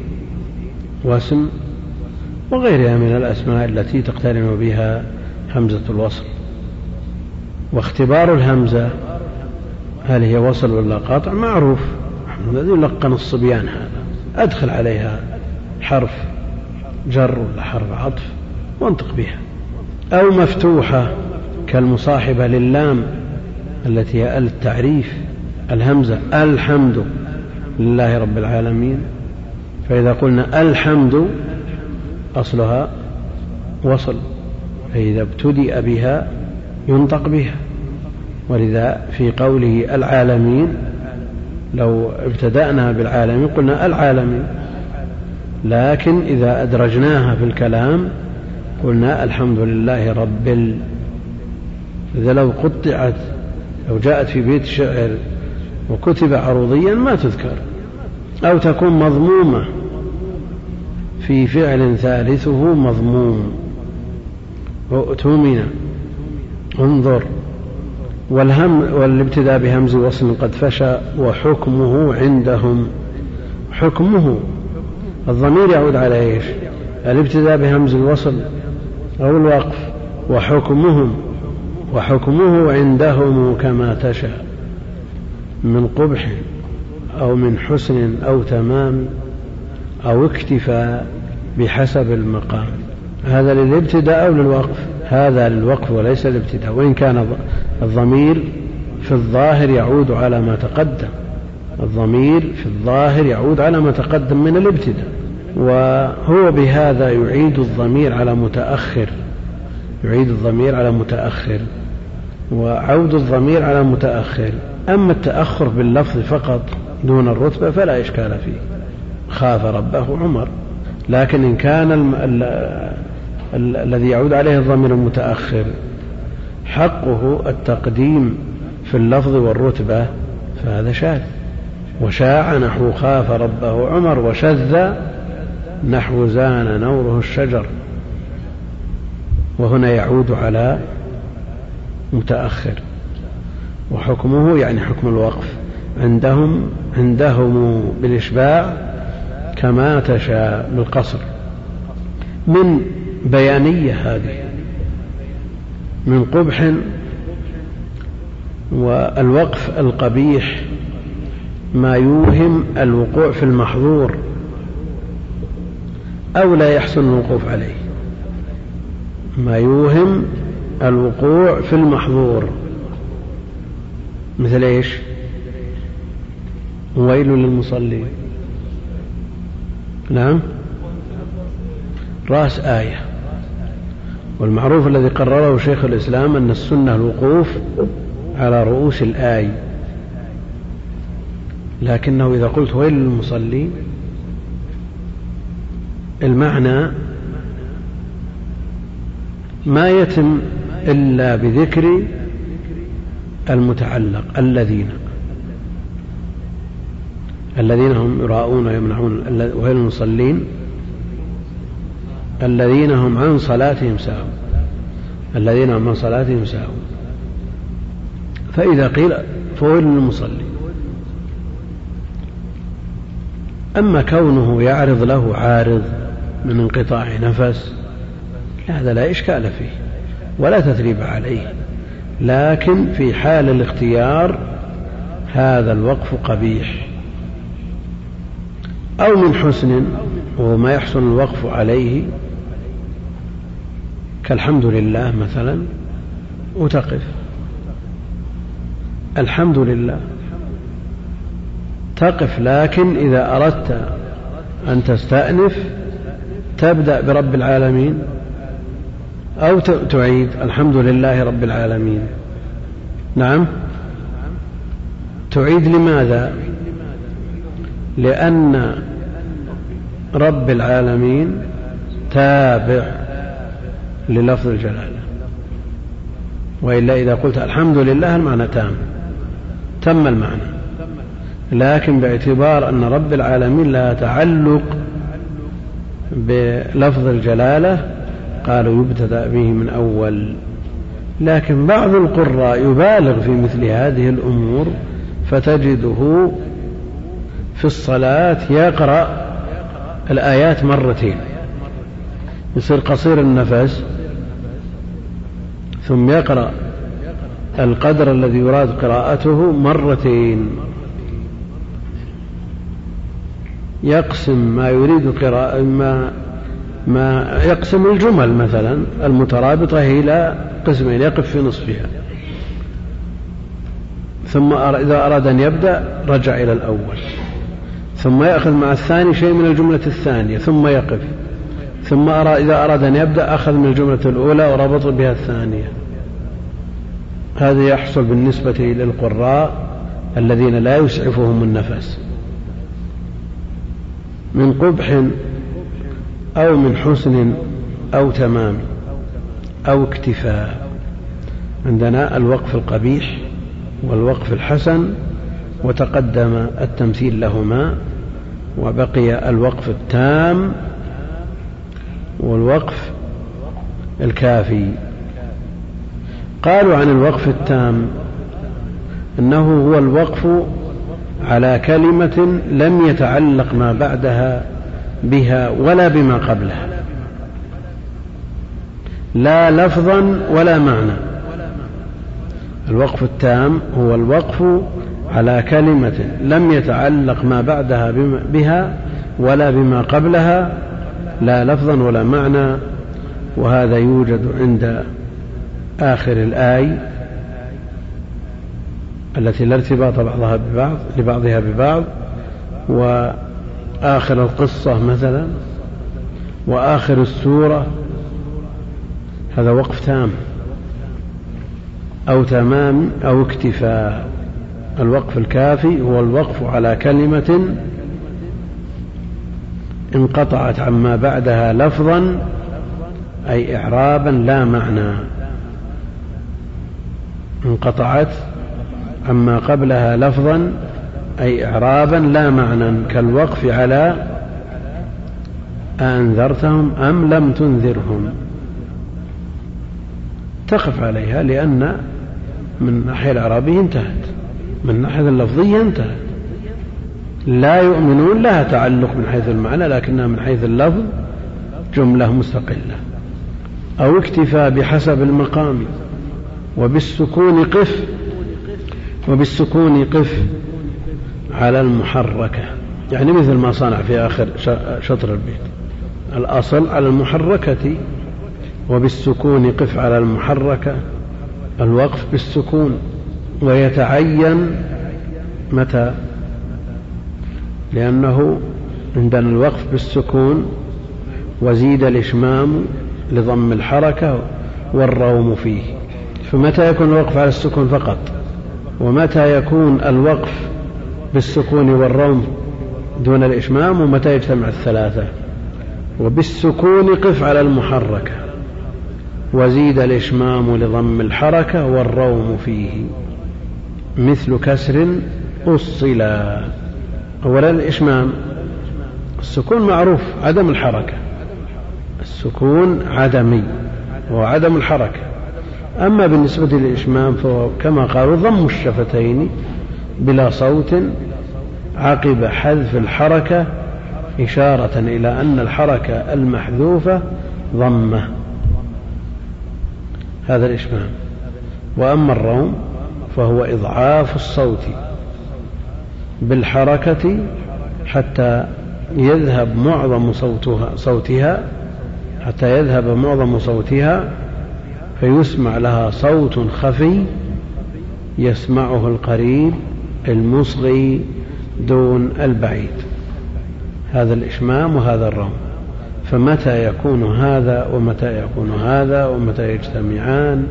واسم وغيرها من الأسماء التي تقترن بها همزة الوصل. واختبار الهمزة هل هي وصل ولا قاطع؟ معروف. الذي يلقن الصبيان هذا. أدخل عليها حرف جر ولا حرف عطف وانطق بها. أو مفتوحة كالمصاحبة للام التي هي التعريف الهمزة الحمد لله رب العالمين. فإذا قلنا الحمد أصلها وصل فإذا ابتدأ بها ينطق بها. ولذا في قوله العالمين لو ابتدأنا بالعالمين قلنا العالمين. لكن إذا أدرجناها في الكلام قلنا الحمد لله رب ال. إذا لو قطعت لو جاءت في بيت شعر وكتب عروضيا ما تذكر أو تكون مضمومة. في فعل ثالثه مضموم. اؤتمن انظر. والهم والابتداء بهمز وصل قد فشى وحكمه عندهم. حكمه. الضمير يعود على إيش؟ الابتداء بهمز الوصل أو الوقف. وحكمهم وحكمه عندهم كما تشاء. من قبح أو من حسن أو تمام. أو اكتفاء بحسب المقام. هذا للابتداء أو للوقف؟ هذا للوقف وليس الابتداء. وإن كان الضمير في الظاهر يعود على ما تقدم. الضمير في الظاهر يعود على ما تقدم من الابتداء. وهو بهذا يعيد الضمير على متأخر. يعيد الضمير على متأخر. وعود الضمير على متأخر. أما التأخر باللفظ فقط دون الرتبة فلا إشكال فيه. خاف ربه عمر. لكن إن كان ال ال ال الذي يعود عليه الضمير المتأخر حقه التقديم في اللفظ والرتبة فهذا شاذ. وشاع نحو خاف ربه عمر وشذ نحو زان نوره الشجر. وهنا يعود على متأخر. وحكمه يعني حكم الوقف. عندهم عندهم بالإشباع كما تشاء بالقصر. من بيانية هذه من قبح والوقف القبيح ما يوهم الوقوع في المحظور أو لا يحسن الوقوف عليه. ما يوهم الوقوع في المحظور. مثل إيش؟ ويل للمصلين. نعم. رأس آية. والمعروف الذي قرره شيخ الإسلام أن السنة الوقوف على رؤوس الآي. لكنه إذا قلت ويل للمصلين المعنى ما يتم إلا بذكر المتعلق الذين. الذين هم يراءون ويمنعون ويل المصلين الذين هم عن صلاتهم ساهون. الذين هم عن صلاتهم ساهون. فإذا قيل فويل للمصلين. أما كونه يعرض له عارض من انقطاع نفس هذا لا إشكال فيه ولا تثريب عليه. لكن في حال الاختيار هذا الوقف قبيح. أو من حسن وهو ما يحسن الوقف عليه. كالحمد لله مثلا وتقف. الحمد لله. تقف لكن إذا أردت أن تستأنف تبدأ برب العالمين أو تعيد. الحمد لله رب العالمين. نعم. تعيد لماذا؟ لأن رب العالمين تابع للفظ الجلالة. وإلا إذا قلت الحمد لله المعنى تام تم المعنى. لكن باعتبار أن رب العالمين لا تعلق بلفظ الجلالة قالوا يبتدأ به من أول. لكن بعض القراء يبالغ في مثل هذه الأمور فتجده في الصلاة يقرأ الآيات مرتين. يصير قصير النفس ثم يقرأ القدر الذي يراد قراءته مرتين. يقسم ما يريد قراءة ما ما يقسم الجمل مثلا المترابطة إلى قسمين يقف في نصفها. ثم إذا أراد أن يبدأ رجع إلى الأول. ثم يأخذ مع الثاني شيء من الجملة الثانية ثم يقف. ثم إذا أراد أن يبدأ أخذ من الجملة الأولى وربط بها الثانية. هذا يحصل بالنسبة للقراء الذين لا يسعفهم النفس. من قبح أو من حسن أو تمام أو اكتفاء. عندنا الوقف القبيح والوقف الحسن وتقدم التمثيل لهما. وبقي الوقف التام والوقف الكافي. قالوا عن الوقف التام إنه هو الوقف على كلمة لم يتعلق ما بعدها بها ولا بما قبلها. لا لفظا ولا معنى. الوقف التام هو الوقف على كلمة لم يتعلق ما بعدها بها ولا بما قبلها لا لفظا ولا معنى وهذا يوجد عند آخر الآي التي لا ارتباط بعضها ببعض لبعضها ببعض وآخر القصة مثلا وآخر السورة هذا وقف تام أو تمام أو اكتفاء. الوقف الكافي هو الوقف على كلمة انقطعت عما بعدها لفظا أي إعرابا لا معنى. انقطعت عما قبلها لفظا أي إعرابا لا معنى. كالوقف على أنذرتهم أم لم تنذرهم. تقف عليها لأن من الناحية العربية انتهت. من الناحية اللفظية انتهت لا يؤمنون لها تعلق من حيث المعنى لكنها من حيث اللفظ جملة مستقلة. أو اكتفى بحسب المقام وبالسكون قف وبالسكون قف على المحركة. يعني مثل ما صنع في آخر شطر البيت. الأصل على المحركة وبالسكون قف على المحركة الوقف بالسكون. ويتعين متى؟ لأنه عندنا الوقف بالسكون وزيد الإشمام لضم الحركة والروم فيه. فمتى يكون الوقف على السكون فقط؟ ومتى يكون الوقف بالسكون والروم دون الإشمام؟ ومتى يجتمع الثلاثة؟ وبالسكون قف على المحركة وزيد الإشمام لضم الحركة والروم فيه. مثل كسر أصلا أولا الإشمام السكون معروف عدم الحركة. السكون عدمي وهو عدم الحركة. أما بالنسبة للإشمام فهو كما قالوا ضم الشفتين بلا صوت عقب حذف الحركة إشارة إلى أن الحركة المحذوفة ضمة. هذا الإشمام. وأما الروم فهو إضعاف الصوت بالحركة حتى يذهب معظم صوتها صوتها حتى يذهب معظم صوتها فيسمع لها صوت خفي يسمعه القريب المصغي دون البعيد. هذا الإشمام وهذا الروم فمتى يكون هذا ومتى يكون هذا ومتى يجتمعان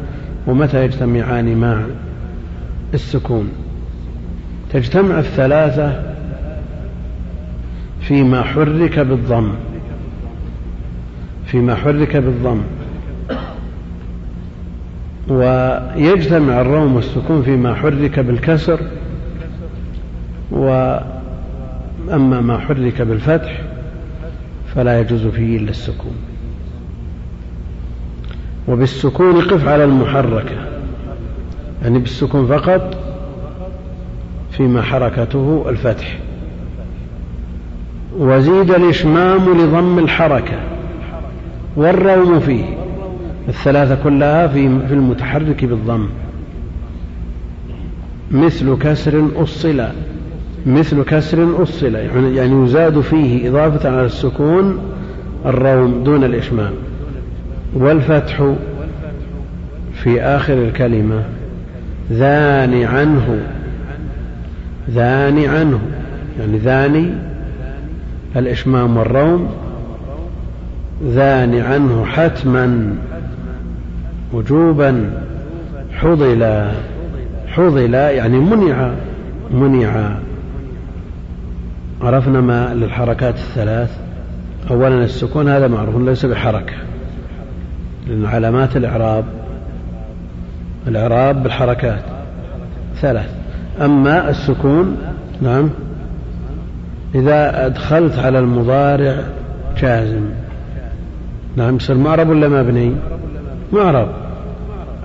ومتى يجتمعان مع السكون. تجتمع الثلاثة فيما حرك بالضم. فيما حرك بالضم. ويجتمع الروم والسكون فيما حرك بالكسر. وأما ما حرك بالفتح فلا يجوز فيه إلا السكون. وبالسكون قف على المحركة. يعني بالسكون فقط فيما حركته الفتح. وزيد الإشمام لضم الحركة والروم فيه الثلاثة كلها في المتحرك بالضم. مثل كسر أصل مثل كسر أصل يعني, يعني يزاد فيه إضافة على السكون الروم دون الإشمام. والفتح في آخر الكلمة. ذان عنه. ذان عنه. يعني ذاني الإشمام والروم. ذان عنه حتما وجوبا حضل حضل يعني منع منع. عرفنا ما للحركات الثلاث. أولا السكون هذا معروف ليس بحركة لأن علامات الإعراب الإعراب بالحركات. ثلاث. أما السكون نعم. إذا أدخلت على المضارع جازم. نعم يصير معرب ولا مبني؟ معرب.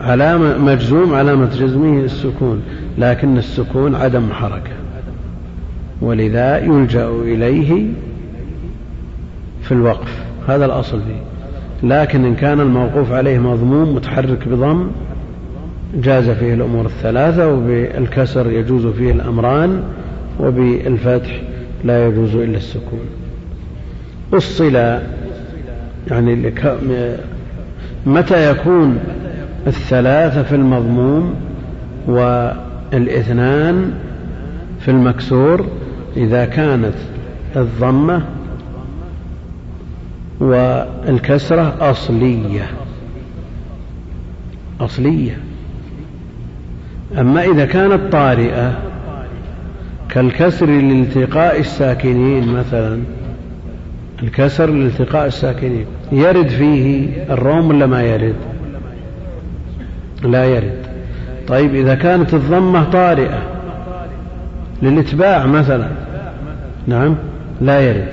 علامة مجزوم علامة جزمه السكون لكن السكون عدم حركة. ولذا يلجأ إليه في الوقف. هذا الأصل فيه. لكن إن كان الموقوف عليه مضموم متحرك بضم جاز فيه الأمور الثلاثة وبالكسر يجوز فيه الأمران وبالفتح لا يجوز إلا السكون. أصل يعني متى يكون الثلاثة في المضموم والإثنان في المكسور؟ إذا كانت الضمة والكسرة أصلية. أصلية. أما إذا كانت طارئة كالكسر لالتقاء الساكنين مثلا الكسر لالتقاء الساكنين يرد فيه الروم ولا ما يرد؟ لا يرد. طيب إذا كانت الضمة طارئة للإتباع مثلا نعم لا يرد.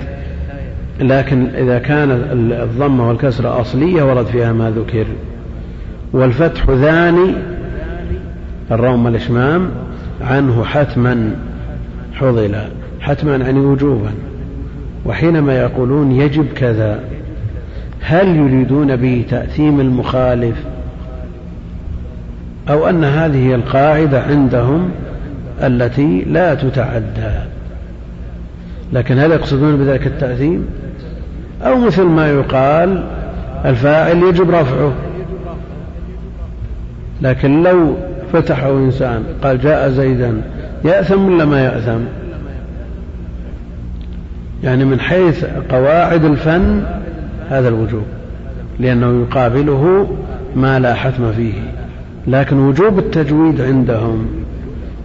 لكن إذا كانت الضمة والكسرة أصلية ورد فيها ما ذكر. والفتح ثاني الروم والإشمام عنه حتما حضل حتما يعني وجوبا. وحينما يقولون يجب كذا هل يريدون به تأثيم المخالف؟ أو أن هذه القاعدة عندهم التي لا تتعدى. لكن هل يقصدون بذلك التأثيم؟ أو مثل ما يقال الفاعل يجب رفعه. لكن لو فتحه إنسان. قال جاء زيدا. يأثم ولا ما يأثم؟ يعني من حيث قواعد الفن هذا الوجوب لأنه يقابله ما لا حتم فيه. لكن وجوب التجويد عندهم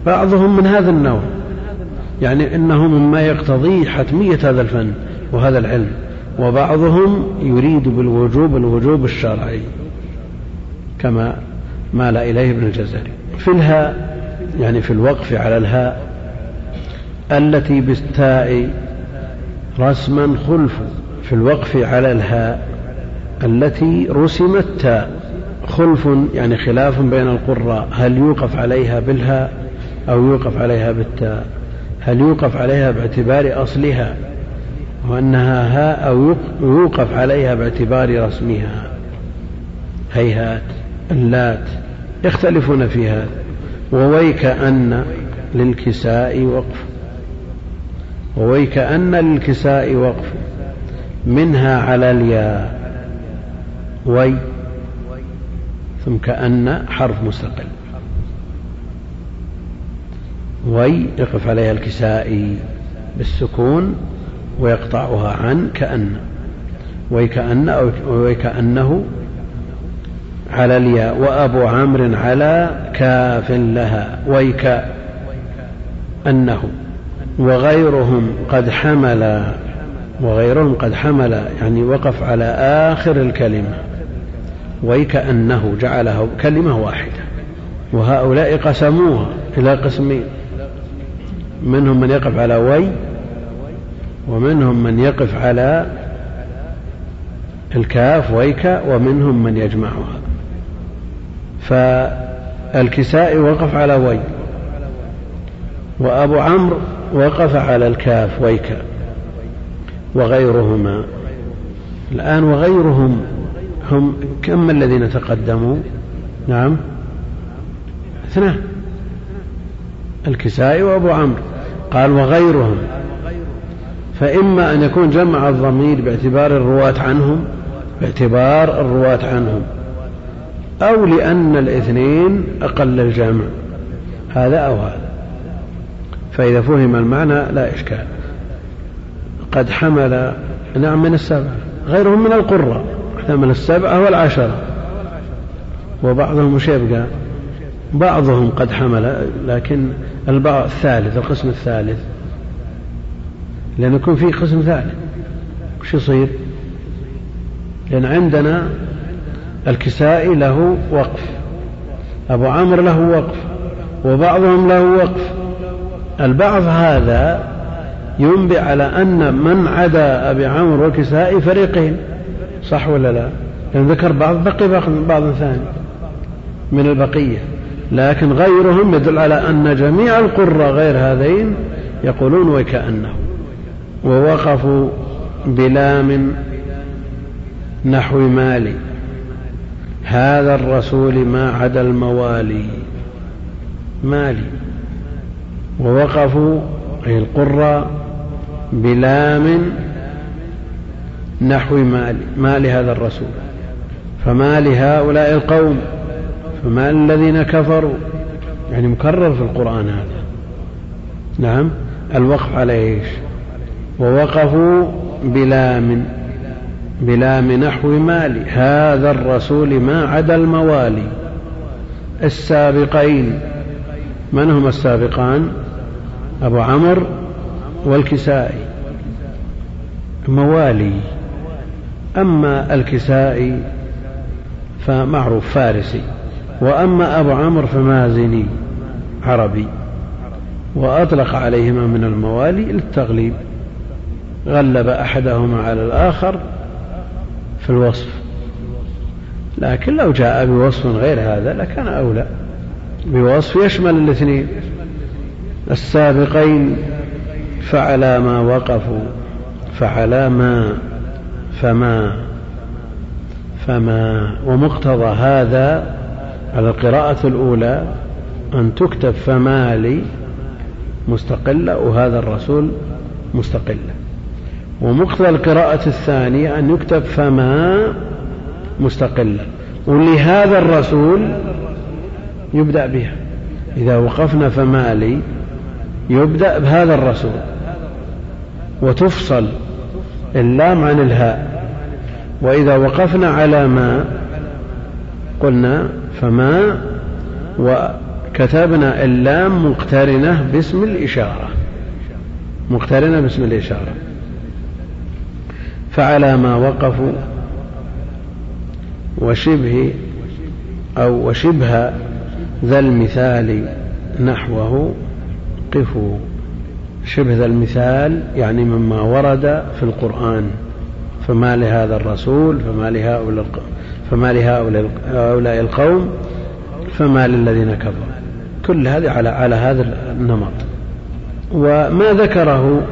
بعضهم من هذا النوع. يعني إنه مما يقتضي حتمية هذا الفن وهذا العلم وبعضهم يريد بالوجوب الوجوب الشرعي كما مال إليه ابن الجزري. في الهاء يعني في الوقف على الهاء التي بالتاء رسما خلف في الوقف على الهاء التي رسمت تاء. خلف يعني خلاف بين القراء. هل يوقف عليها بالهاء أو يوقف عليها بالتاء؟ هل يوقف عليها باعتبار أصلها وأنها هاء أو يوقف عليها باعتبار رسمها؟ هيهات. اللات يختلفون في هذا وويك أن للكساء وقف. وويك أن للكساء وقف. منها على الياء. وي. ثم كأن حرف مستقل. وي يقف عليها الكسائي بالسكون ويقطعها عن كأن. ويكأن أو ويكأنه على الياء وأبو عمرو على كاف لها ويك أنه وغيرهم قد حمل وغيرهم قد حمل يعني وقف على آخر الكلمة ويكأنه جعلها كلمة واحدة وهؤلاء قسموها إلى قسمين منهم من يقف على وي ومنهم من يقف على الكاف ويك ومنهم من يجمعها فالكسائي وقف على وي وأبو عمرو وقف على الكاف ويك وغيرهما. الآن وغيرهم هم كم الذين تقدموا؟ نعم اثنان. الكسائي وأبو عمرو قال وغيرهم. فإما أن يكون جمع الضمير باعتبار الرواة عنهم باعتبار الرواة عنهم. أو لأن الاثنين أقل الجمع. هذا أو هذا. فإذا فهم المعنى لا إشكال. قد حمل نعم من السبعة غيرهم من القرى من السبعة والعشرة وبعضهم مش يبقى بعضهم قد حمل لكن البعض الثالث القسم الثالث. لأن يكون فيه قسم ثالث. وش يصير؟ لأن عندنا الكسائي له وقف. أبو عمرو له وقف وبعضهم له وقف. البعض هذا ينبئ على أن من عدا أبي عمرو والكسائي فريقين صح ولا لا؟ لأن ذكر بعض بقي بعض ثاني من البقية. لكن غيرهم يدل على أن جميع القرى غير هذين يقولون وكأنه ووقفوا بلام نحو مالي. هذا الرسول ما عدا الموالي. مالي. ووقفوا أي القراء بلام نحو مال مال هذا الرسول. فما لهؤلاء القوم. فما الذين كفروا. يعني مكرر في القرآن هذا. نعم. الوقف على إيش؟ ووقفوا بلام. بلام نحو مال. هذا الرسول ما عدا الموالي السابقين. من هم السابقان؟ أبو عمرو والكسائي. موالي. أما الكسائي فمعروف فارسي. وأما أبو عمرو فمازني عربي. وأطلق عليهما من الموالي للتغليب. غلب أحدهما على الآخر في الوصف. لكن لو جاء بوصف غير هذا لكان أولى. بوصف يشمل الاثنين. السابقين فعلى ما وقفوا فعلى ما فما فما. ومقتضى هذا على القراءة الأولى أن تكتب فمالي مستقلة وهذا الرسول مستقلة. ومقتضى القراءة الثانية أن يكتب فما مستقلة ولهذا الرسول يبدأ بها. إذا وقفنا فمالي يبدأ بهذا الرسول. وتفصل اللام عن الهاء. وإذا وقفنا على ما قلنا فما وكتبنا اللام مقترنة باسم الإشارة. مقترنة باسم الإشارة. فعلى ما وقفوا وشبه أو وشبه ذا المثال نحوه قفوا. شبه ذا المثال يعني مما ورد في القرآن. فما لهذا الرسول فما لهؤلاء فما لهؤلاء القوم فما للذين كفروا. كل هذه على على هذا النمط. وما ذكره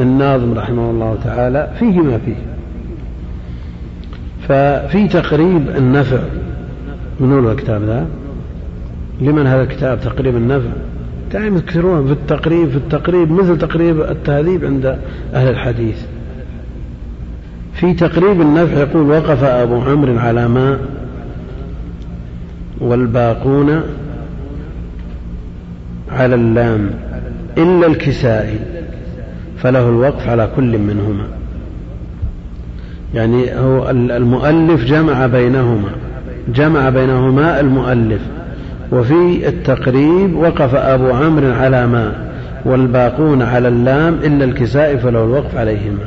الناظم رحمه الله تعالى فيه ما فيه. ففي تقريب النفع من الكتاب ذا؟ لمن هذا الكتاب تقريب النفع؟ دائما يذكرون في التقريب في التقريب مثل تقريب التهذيب عند أهل الحديث. في تقريب النفع يقول وقف أبو عمرو على ما والباقون على اللام إلا الكسائي. فله الوقف على كل منهما. يعني هو المؤلف جمع بينهما جمع بينهما المؤلف. وفي التقريب وقف أبو عمرو على ما والباقون على اللام إلا الكساء فله الوقف عليهما.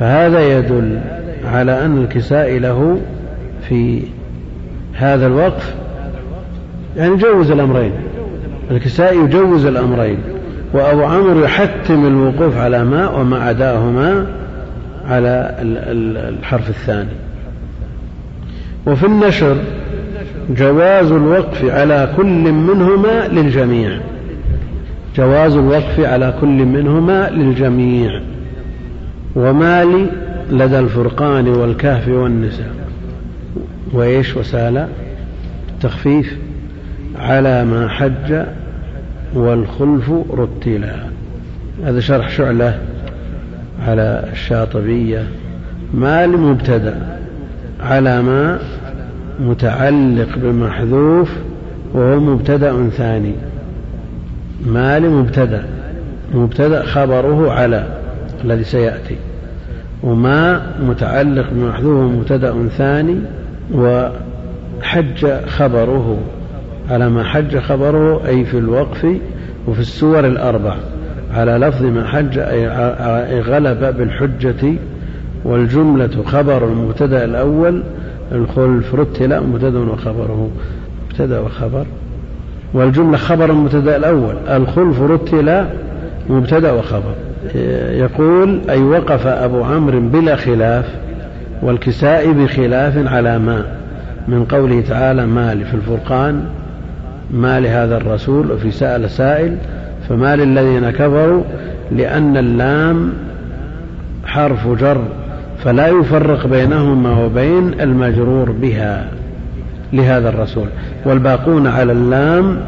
فهذا يدل على أن الكساء له في هذا الوقف يعني يجوز الأمرين. الكساء يجوز الأمرين. وأبو عمرو يحتم الوقوف على ما وما عداهما على الحرف الثاني. وفي النشر جواز الوقف على كل منهما للجميع. جواز الوقف على كل منهما للجميع. ومالي لدى الفرقان والكهف والنساء. وإيش وسال التخفيف على ما حج والخلف رتلا. هذا شرح شعلة على الشاطبية. مال مبتدأ على ما متعلق بمحذوف وهو مبتدأ ثاني. مال مبتدأ مبتدأ خبره على الذي سيأتي. وما متعلق بمحذوف مبتدأ ثاني وحج خبره على ما حج خبره أي في الوقف وفي السور الأربع. على لفظ ما حج أي غلب بالحجة والجملة خبر المبتدأ الأول الخلف رتل مبتدأ وخبره. مبتدأ وخبر. والجملة خبر المبتدأ الأول الخلف رتل مبتدأ وخبر. يقول أي وقف أبو عمرو بلا خلاف والكساء بخلاف على ما من قوله تعالى ما في الفرقان ما لهذا الرسول وفي سأل سائل فما للذين كفروا لأن اللام حرف جر فلا يفرق بينهما وبين المجرور بها لهذا الرسول. والباقون على اللام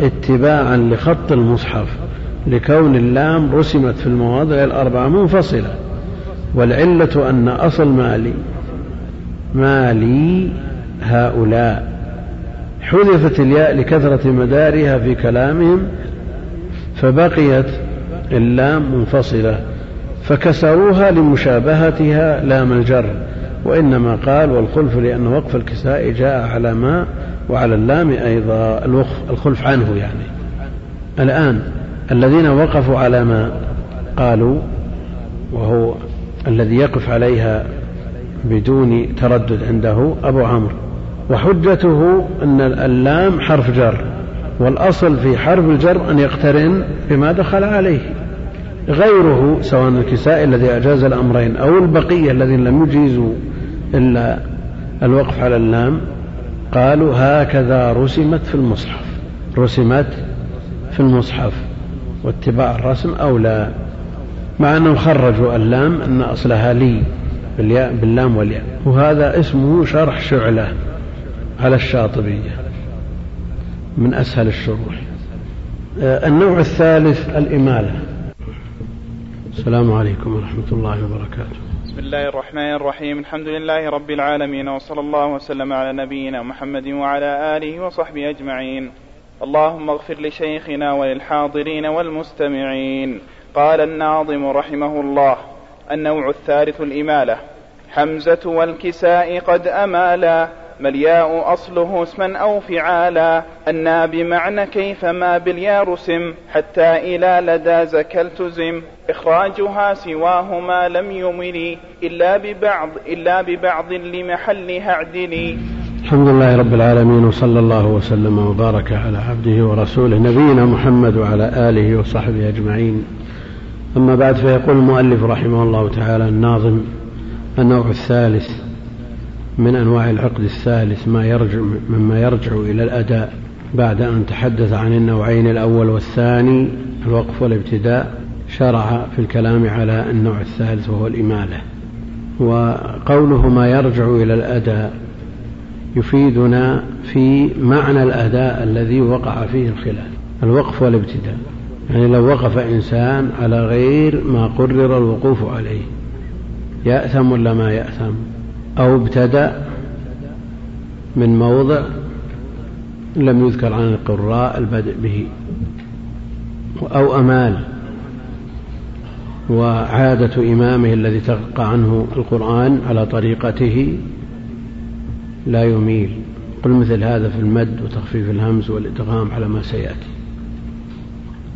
اتباعا لخط المصحف لكون اللام رسمت في المواضع الأربعة منفصلة. والعلة أن أصل مالي مالي هؤلاء. حذفت الياء لكثرة مدارها في كلامهم فبقيت اللام منفصلة فكسروها لمشابهتها لام الجر وإنما قال والخلف لأن وقف الكساء جاء على ما وعلى اللام أيضا الخلف عنه يعني. الآن الذين وقفوا على ما قالوا وهو الذي يقف عليها بدون تردد عنده أبو عمرو. وحجته أن اللام حرف جر والأصل في حرف الجر أن يقترن بما دخل عليه. غيره سواء الكساء الذي أجاز الأمرين أو البقية الذين لم يجيزوا إلا الوقف على اللام قالوا هكذا رسمت في المصحف. رسمت في المصحف واتباع الرسم أولى مع أنهم خرجوا اللام أن أصلها لي بالياء باللام والياء. وهذا اسمه شرح شعلة. على الشاطبية من أسهل الشروح. آه، النوع الثالث الإمالة. السلام عليكم ورحمة الله وبركاته. بسم الله الرحمن الرحيم. الحمد لله رب العالمين وصلى الله وسلم على نبينا محمد وعلى آله وصحبه أجمعين. اللهم اغفر لشيخنا وللحاضرين والمستمعين. قال الناظم رحمه الله النوع الثالث الإمالة حمزة والكساء قد أمالا. ما الياء أصله اسما أو فعالا. أنا بمعنى كيف ما بالياء رسم حتى إلى لدى زكى التزم إخراجها سواهما لم يمل إلا ببعض إلا ببعض لمحلها اعدلي. الحمد لله رب العالمين وصلى الله وسلم وبارك على عبده ورسوله نبينا محمد وعلى آله وصحبه أجمعين. أما بعد فيقول المؤلف رحمه الله تعالى الناظم النوع الثالث. من أنواع العقد الثالث ما يرجع مما يرجع إلى الأداء بعد أن تحدث عن النوعين الأول والثاني الوقف والابتداء شرع في الكلام على النوع الثالث وهو الإمالة. وقوله ما يرجع إلى الأداء يفيدنا في معنى الأداء الذي وقع فيه الخلاف الوقف والابتداء. يعني لو وقف إنسان على غير ما قرر الوقوف عليه يأثم ولا ما يأثم؟ أو ابتدأ من موضع لم يذكر عن القراء البدء به أو أمال وعادة إمامه الذي تلقى عنه القرآن على طريقته لا يميل. قل مثل هذا في المد وتخفيف الهمز والإدغام على ما سيأتي.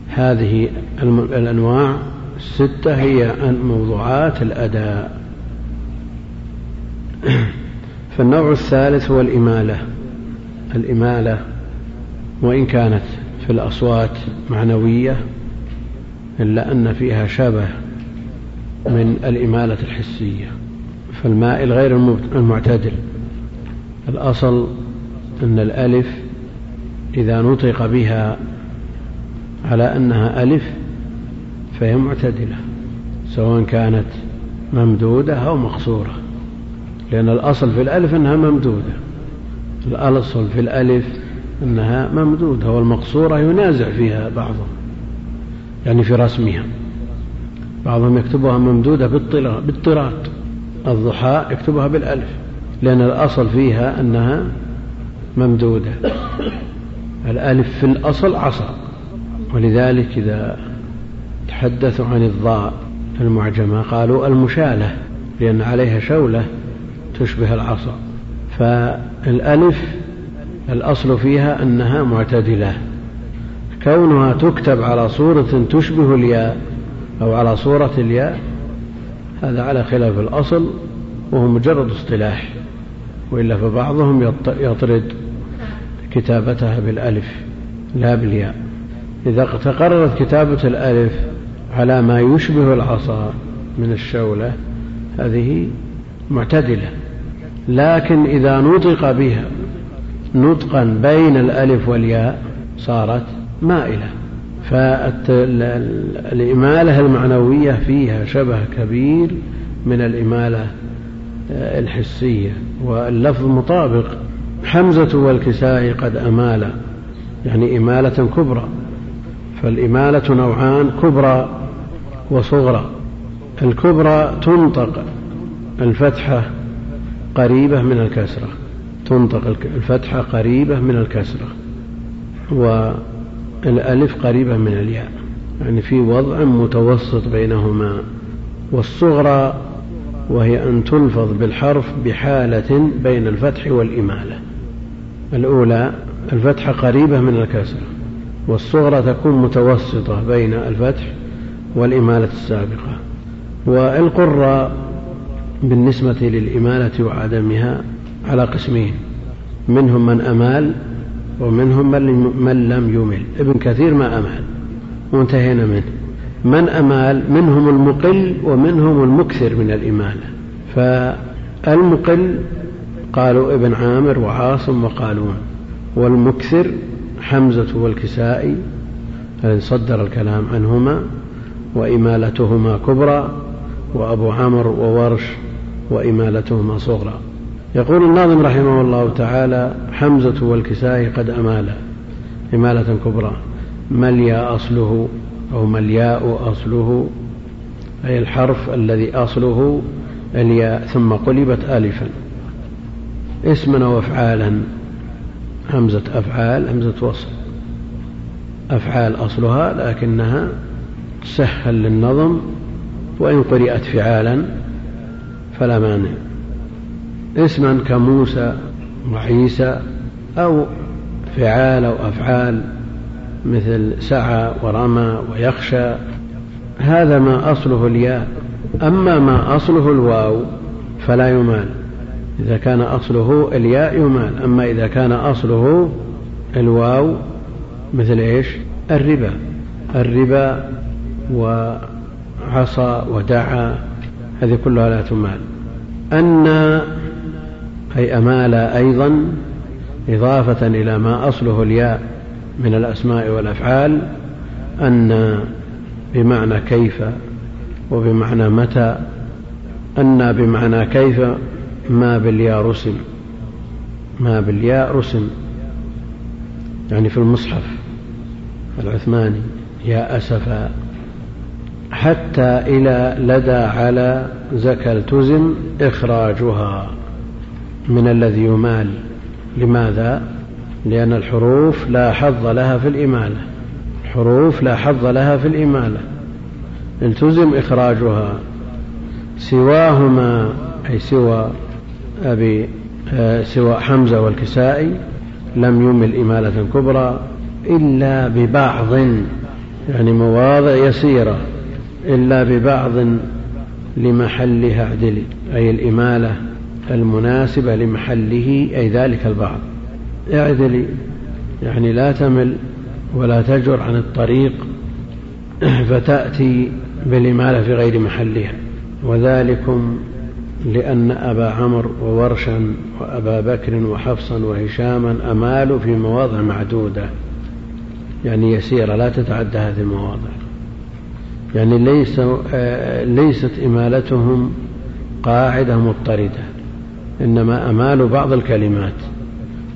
هذه الأنواع الستة هي موضوعات الأداء. فالنوع الثالث هو الإمالة. الإمالة وإن كانت في الأصوات معنوية إلا أن فيها شبه من الإمالة الحسية. فالمائل غير المعتدل. الأصل أن الألف إذا نطق بها على أنها ألف فهي معتدلة سواء كانت ممدودة أو مقصورة. لأن الأصل في الألف أنها ممدودة. الأصل في الألف أنها ممدودة والمقصورة ينازع فيها بعضهم يعني في رسمها. بعضهم يكتبها ممدودة بالطراد الضحى يكتبها بالألف لأن الأصل فيها أنها ممدودة. الألف في الأصل عصا. ولذلك إذا تحدثوا عن الضاء المعجمة قالوا المشالة لأن عليها شولة. تشبه العصا. فالألف الأصل فيها أنها معتدلة. كونها تكتب على صورة تشبه الياء أو على صورة الياء هذا على خلاف الأصل وهو مجرد اصطلاح. وإلا فبعضهم يطرد كتابتها بالألف لا بالياء. إذا تقررت كتابة الألف على ما يشبه العصا من الشولة هذه معتدلة. لكن إذا نطق بها نطقا بين الألف والياء صارت مائلة. فالإمالة المعنوية فيها شبه كبير من الإمالة آه، الحسية. واللفظ مطابق. حمزة والكسائي قد أمالا يعني إمالة كبرى. فالإمالة نوعان كبرى وصغرى. الكبرى تنطق الفتحة قريبة من الكسرة. تنطق الفتحة قريبة من الكسرة. والألف قريبة من الياء. يعني في وضع متوسط بينهما. والصغرى وهي أن تلفظ بالحرف بحالة بين الفتح والإمالة. الأولى الفتحة قريبة من الكسرة. والصغرى تكون متوسطة بين الفتح والإمالة السابقة. والقراء بالنسبة للإمالة وعدمها على قسمين. منهم من أمال ومنهم من لم يمل. ابن كثير ما أمال. وانتهينا منه. من أمال منهم المقل ومنهم المكثر من الإمالة. فالمقل قالوا ابن عامر وعاصم وقالون. والمكثر حمزة والكسائي الذي صدر الكلام عنهما وإمالتهما كبرى وأبو عمرو وورش وإمالتهما صغرى يقول الناظم رحمه الله تعالى حمزة والكسائي قد أمالا إمالة كبرى. مليا أصله أو ملياء أصله. أي الحرف الذي أصله الياء ثم قلبت ألفا. اسما وافعالا. همزة أفعال همزة وصل. أفعال أصلها لكنها تسهل للنظم وإن قرئت فعالا فلا مانع. اسما كموسى وعيسى أو فعال أو أفعال مثل سعى ورمى ويخشى. هذا ما أصله الياء. أما ما أصله الواو فلا يمال. إذا كان أصله الياء يمال. أما إذا كان أصله الواو مثل إيش؟ الربا. الربا وعصى ودعا. هذه كلها لا تمال. أن أي أمال أيضا إضافة إلى ما أصله الياء من الأسماء والأفعال أن بمعنى كيف وبمعنى متى أن بمعنى كيف ما بالياء رسم. ما بالياء رسم يعني في المصحف العثماني يا أسفا. حتى إلى لدى على زكى التزم إخراجها من الذي يمال. لماذا؟ لأن الحروف لا حظ لها في الإمالة. الحروف لا حظ لها في الإمالة. التزم إخراجها سواهما أي سوى أبي آه، سوى حمزة والكسائي لم يمل إمالة كبرى إلا ببعض يعني مواضع يسيرة. إلا ببعض لمحلها اعدلي أي الإمالة المناسبة لمحله أي ذلك البعض. اعدلي يعني لا تمل ولا تجر عن الطريق فتأتي بالإمالة في غير محلها. وذلكم لأن أبا عمرو وورشا وأبا بكر وحفصا وهشاما أمالوا في مواضع معدودة. يعني يسيرة لا تتعدى هذه المواضع. يعني ليس آه، ليست إمالتهم قاعدة مضطردة إنما أمال بعض الكلمات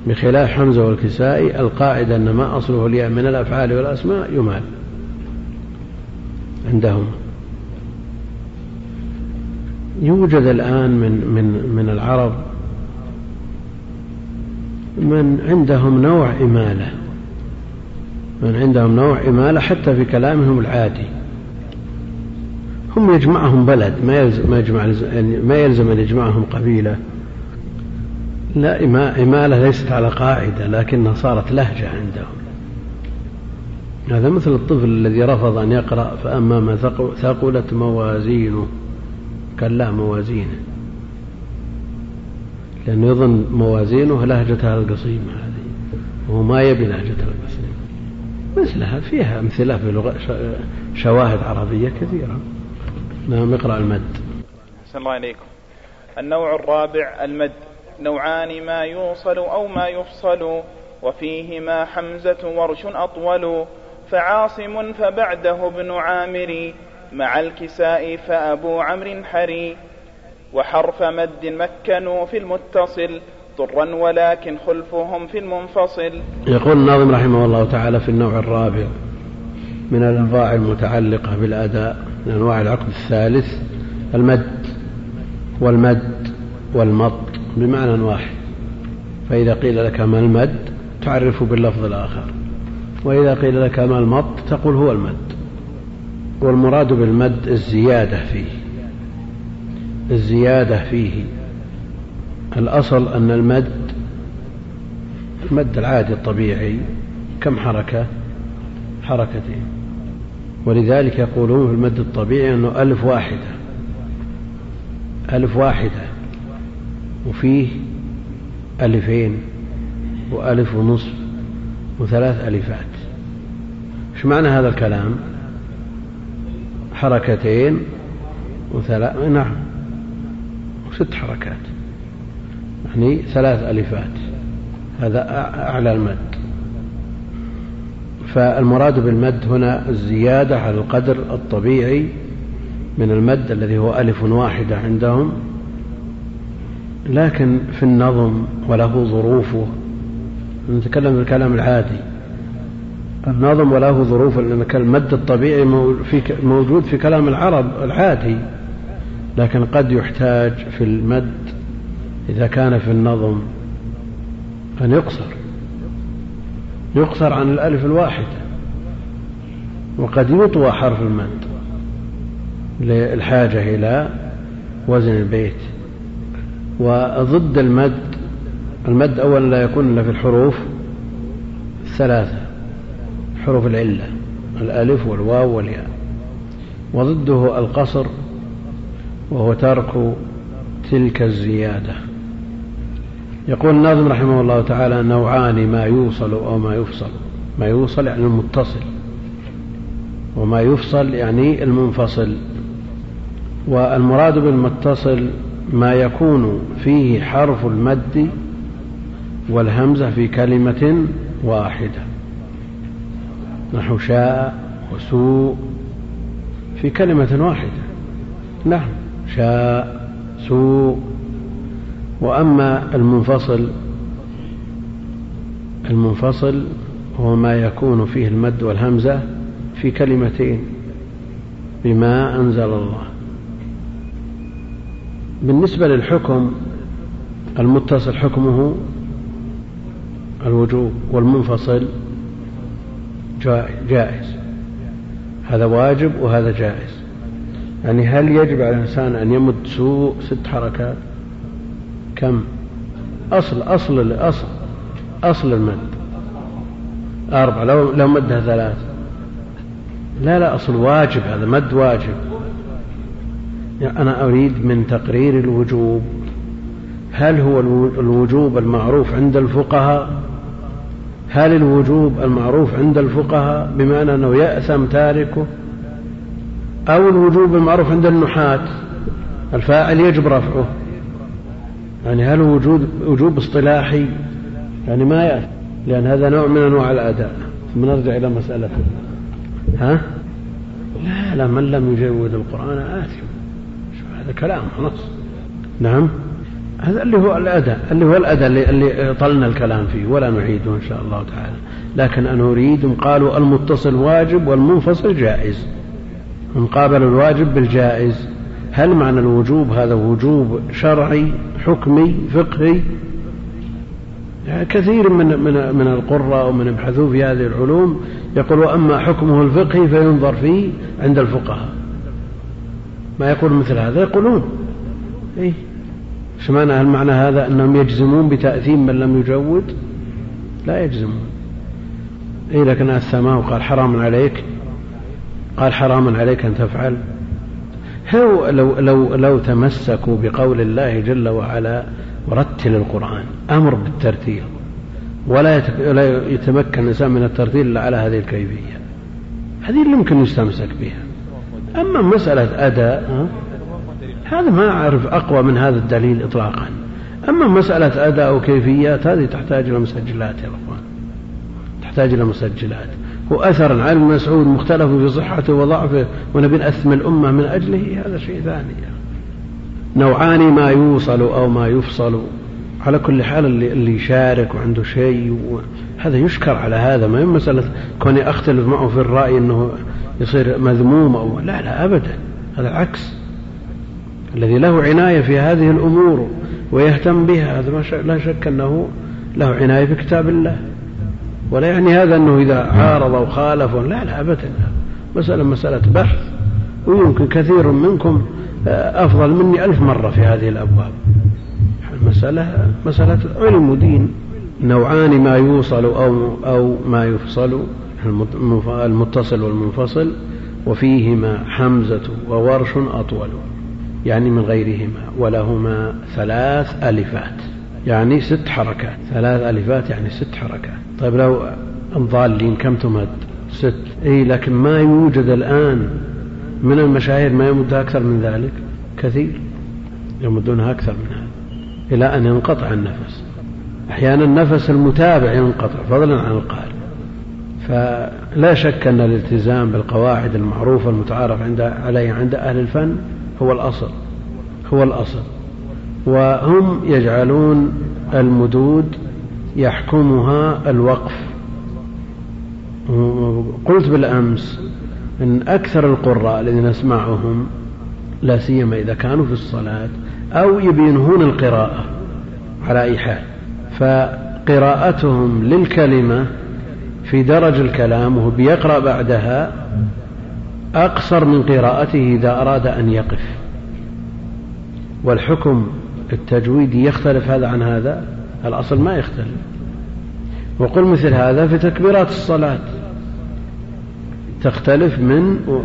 بخلاف حمزة والكسائي القاعدة أن ما أصله الياء من الأفعال والأسماء يمال عندهم. يوجد الآن من من من العرب من عندهم نوع إمالة من عندهم نوع إمالة حتى في كلامهم العادي. هم يجمعهم بلد ما يلزم ما يجمع يعني ما يلزم أن يجمعهم قبيلة. لا إمالة ليست على قاعدة لكنها صارت لهجة عندهم. هذا مثل الطفل الذي رفض أن يقرأ فأما ما ثقلت موازينه قال لا موازينه لأنه يظن موازينه لهجة القصيمة هذه وهو ما يبي لهجة القصيمة مثلها فيها أمثلة في لغة شواهد عربية كثيرة. نعم اقرأ المد. أحسن الله إليكم. النوع الرابع المد. نوعان ما يوصل أو ما يفصل وفيهما حمزة ورش أطول. فعاصم فبعده ابن عامر مع الكساء فأبو عمرو حري. وحرف مد مكنوا في المتصل ضرا ولكن خلفهم في المنفصل. يقول الناظم رحمه الله تعالى في النوع الرابع من الأنواع المتعلقة بالأداء. من أنواع العقد الثالث المد والمد والمط بمعنى واحد. فإذا قيل لك ما المد تعرف باللفظ الآخر وإذا قيل لك ما المط تقول هو المد والمراد بالمد الزيادة فيه الزيادة فيه. الأصل أن المد المد العادي الطبيعي كم حركة؟ حركتين. ولذلك يقولون في المد الطبيعي أنه ألف واحدة. ألف واحدة. وفيه ألفين وألف ونصف وثلاث ألفات. إيش معنى هذا الكلام؟ حركتين وثلاث نعم وست حركات. يعني ثلاث ألفات. هذا أعلى المد. فالمراد بالمد هنا الزيادة على القدر الطبيعي من المد الذي هو ألف واحدة عندهم. لكن في النظم وله ظروفه نتكلم بالكلام العادي. النظم وله ظروف المد الطبيعي موجود في كلام العرب العادي. لكن قد يحتاج في المد إذا كان في النظم أن يقصر. يقصر عن الألف الواحدة وقد يطوى حرف المد للحاجة إلى وزن البيت. وضد المد المد أولا لا يكون إلا في الحروف الثلاثة حروف العلة الألف والواو والياء. وضده القصر وهو ترك تلك الزيادة. يقول الناظم رحمه الله تعالى نوعان ما يوصل أو ما يفصل. ما يوصل يعني المتصل. وما يفصل يعني المنفصل. والمراد بالمتصل ما يكون فيه حرف المد والهمزة في كلمة واحدة. نحو شاء وسوء في كلمة واحدة. نعم. شاء سوء وأما المنفصل المنفصل هو ما يكون فيه المد والهمزة في كلمتين بما أنزل الله. بالنسبة للحكم المتصل حكمه الوجوب والمنفصل جائز. هذا واجب وهذا جائز. يعني هل يجب على الإنسان أن يمد سوء ست حركات؟ كم؟ أصل أصل الأصل أصل المد. أربعة لو لو مدها ثلاث. لا لا أصل واجب هذا مد واجب. يعني أنا أريد من تقرير الوجوب. هل هو الوجوب المعروف عند الفقهاء؟ هل الوجوب المعروف عند الفقهاء بمعنى أنه يأثم تاركه؟ أو الوجوب المعروف عند النحاة؟ الفاعل يجب رفعه. يعني هل وجود وجوب اصطلاحي؟ يعني ما يأثم لأن هذا نوع من أنواع الأداء. ثم نرجع إلى مسألة. ها؟ لا لا من لم يجود القرآن آثم هذا كلام؟ نص نعم. هذا اللي هو الأداء. اللي هو الأداء اللي, اللي طلنا الكلام فيه. ولا نعيده إن شاء الله تعالى. لكن أنا أريد قالوا المتصل واجب والمنفصل جائز. مقابل الواجب بالجائز. هل معنى الوجوب؟ هذا وجوب شرعي؟ حكمي فقهي كثير من من من القراء ومن يبحثون في هذه العلوم يقول وأما حكمه الفقهي فينظر فيه عند الفقهاء. ما يقول مثل هذا؟ يقولون. إيه. إيش معنى هل معنى هذا أنهم يجزمون بتأثيم من لم يجود؟ لا يجزمون. اي لكن السماء وقال حرام عليك. قال حرام عليك أن تفعل. لو لو لو تمسكوا بقول الله جل وعلا ورتل القرآن أمر بالترتيل ولا لا يتمكن الإنسان من الترتيل إلا على هذه الكيفية. هذه اللي يمكن يستمسك بها. أما مسألة أداء هذا ما أعرف أقوى من هذا الدليل إطلاقا. أما مسألة أداء وكيفيات هذه تحتاج إلى مسجلات يا أخوان. تحتاج إلى مسجلات. وأثرا عن مسعود مختلف في صحته وضعفه ونبي نأثم الأمة من أجله هذا شيء ثاني. نوعان ما يوصل أو ما يفصل. على كل حال اللي, اللي يشارك وعنده شيء هذا يشكر على هذا ما هي مسألة كوني أختلف معه في الرأي أنه يصير مذموم أو لا لا أبدا. هذا العكس. الذي له عناية في هذه الأمور ويهتم بها هذا لا شك أنه له عناية في كتاب الله. ولا يعني هذا أنه إذا عارض أو خالف لا لا أبدا. مسألة مسألة بحث. ويمكن كثير منكم آه، أفضل مني ألف مرة في هذه الأبواب. المسألة مسألة علم ودين. نوعان ما يوصل أو, أو ما يفصل المتصل والمنفصل وفيهما حمزة وورش أطول يعني من غيرهما ولهما ثلاث ألفات. يعني ست حركات ثلاث ألفات يعني ست حركات. طيب لو الضالين كم تمد؟ ست. إي لكن ما يوجد الآن من المشاهير ما يمد أكثر من ذلك؟ كثير. يمدونها أكثر من هذا إلى أن ينقطع النفس. أحيانا النفس المتابع ينقطع فضلا عن القارئ. فلا شك أن الالتزام بالقواعد المعروفة المتعارف عند عليها عند أهل الفن هو الأصل هو الأصل. وهم يجعلون المدود يحكمها الوقف. قلت بالأمس أن أكثر القراء الذين نسمعهم لا سيما إذا كانوا في الصلاة أو يبينهون القراءة على أي حال فقراءتهم للكلمة في درج الكلام وهو بيقرأ بعدها أقصر من قراءته إذا أراد أن يقف. والحكم التجويدي يختلف هذا عن هذا؟ الأصل ما يختلف. وقل مثل هذا في تكبيرات الصلاة. تختلف من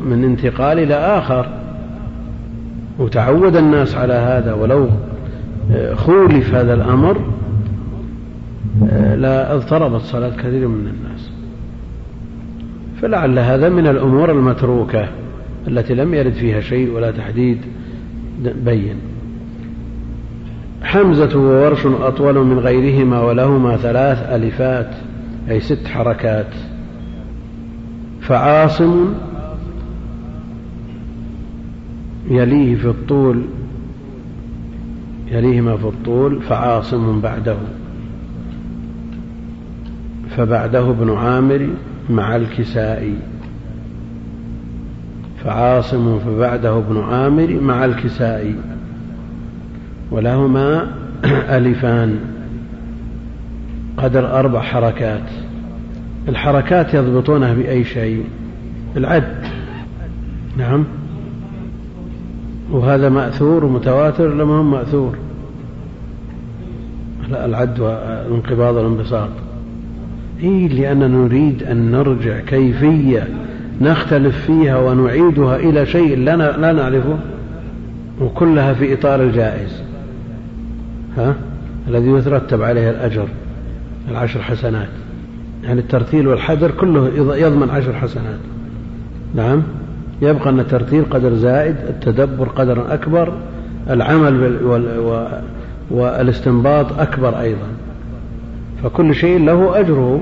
من انتقال إلى آخر. وتعود الناس على هذا ولو خولف هذا الأمر لا اضطربت صلاة كثير من الناس. فلعل هذا من الأمور المتروكة التي لم يرد فيها شيء ولا تحديد بين. حمزة وورش أطول من غيرهما ولهما ثلاث ألفات أي ست حركات. فعاصم يليه في الطول يليهما في الطول فعاصم بعده. فبعده ابن عامر مع الكسائي. فعاصم فبعده ابن عامر مع الكسائي. ولهما ألفان. قدر أربع حركات. الحركات يضبطونها بأي شيء؟ العد. نعم. وهذا مأثور ومتواتر لما هم مأثور؟ لا العد والانقباض والانبساط. إيه لأننا نريد أن نرجع كيفية نختلف فيها ونعيدها إلى شيء لا لا نعرفه وكلها في إطار الجائز. ها؟ الذي يترتب عليه الأجر العشر حسنات. يعني الترتيل والحذر كله يضمن عشر حسنات. نعم؟ يبقى أن الترتيل قدر زائد التدبر قدر أكبر العمل والاستنباط أكبر أيضا. فكل شيء له أجره.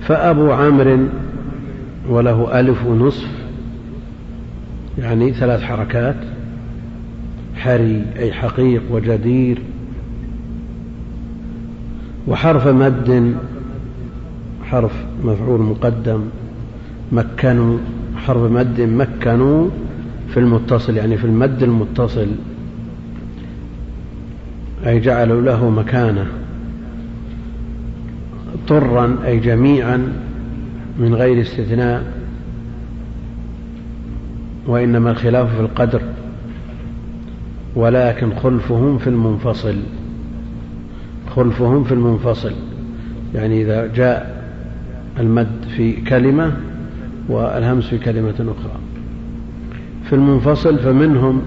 فأبو عامر وله ألف ونصف يعني ثلاث حركات. حري أي حقيق وجدير وحرف مد حرف مفعول مقدم مكنوا حرف مد مكنوا في المتصل يعني في المد المتصل أي جعلوا له مكانة طرا أي جميعا من غير استثناء وإنما الخلاف في القدر. ولكن خلفهم في المنفصل. خلفهم في المنفصل. يعني إذا جاء المد في كلمة والهمس في كلمة أخرى. في المنفصل فمنهم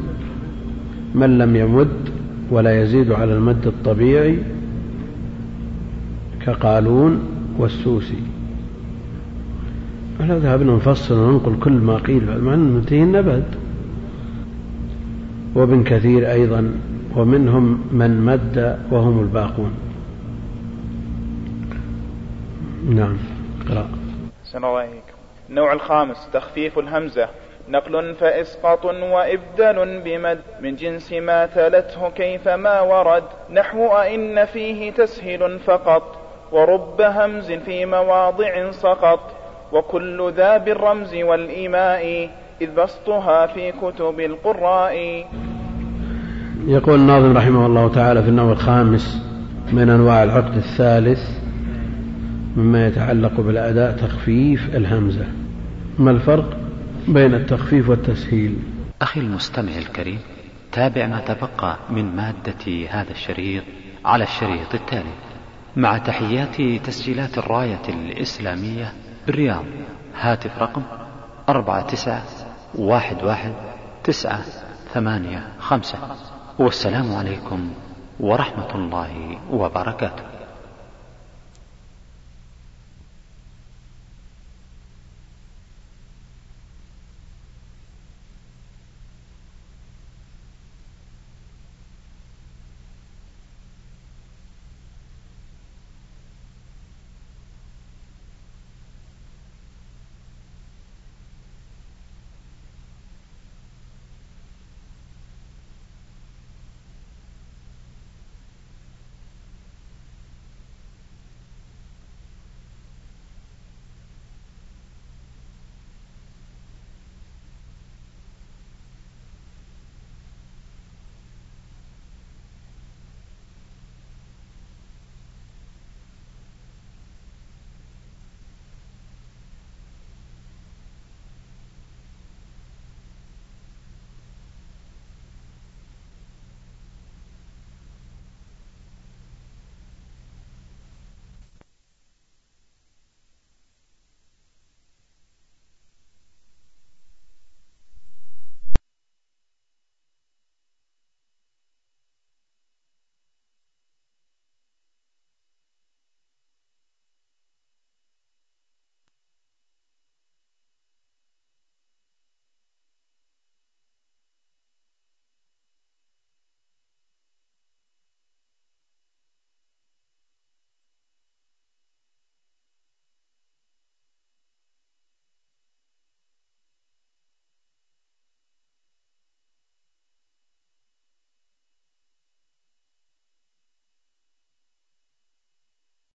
من لم يمد ولا يزيد على المد الطبيعي كقالون والسوسي. لو ذهبنا نفصل وننقل كل ما قيل مع أنه منتهي النبذ. وابن كثير أيضا ومنهم من مد وهم الباقون. نعم اقرأ. النوع الخامس تخفيف الهمزة. نقل فإسقاط وإبدال بمد. من جنس ما تلته كيفما ورد. نحو أئن فيه تسهيل فقط. ورب همز في مواضع سقط. وكل ذا بالرمز والإيماء. إذ بسطها في كتب القراء. يقول الناظم رحمه الله تعالى في النوع الخامس من أنواع العقد الثالث مما يتعلق بالأداء تخفيف الهمزة. ما الفرق بين التخفيف والتسهيل؟ أخي المستمع الكريم تابع ما تبقى من مادة هذا الشريط على الشريط التالي. مع تحيات تسجيلات الراية الإسلامية بالرياض. هاتف رقم أربعة تسعة واحد واحد تسعة ثمانية خمسة والسلام عليكم ورحمة الله وبركاته.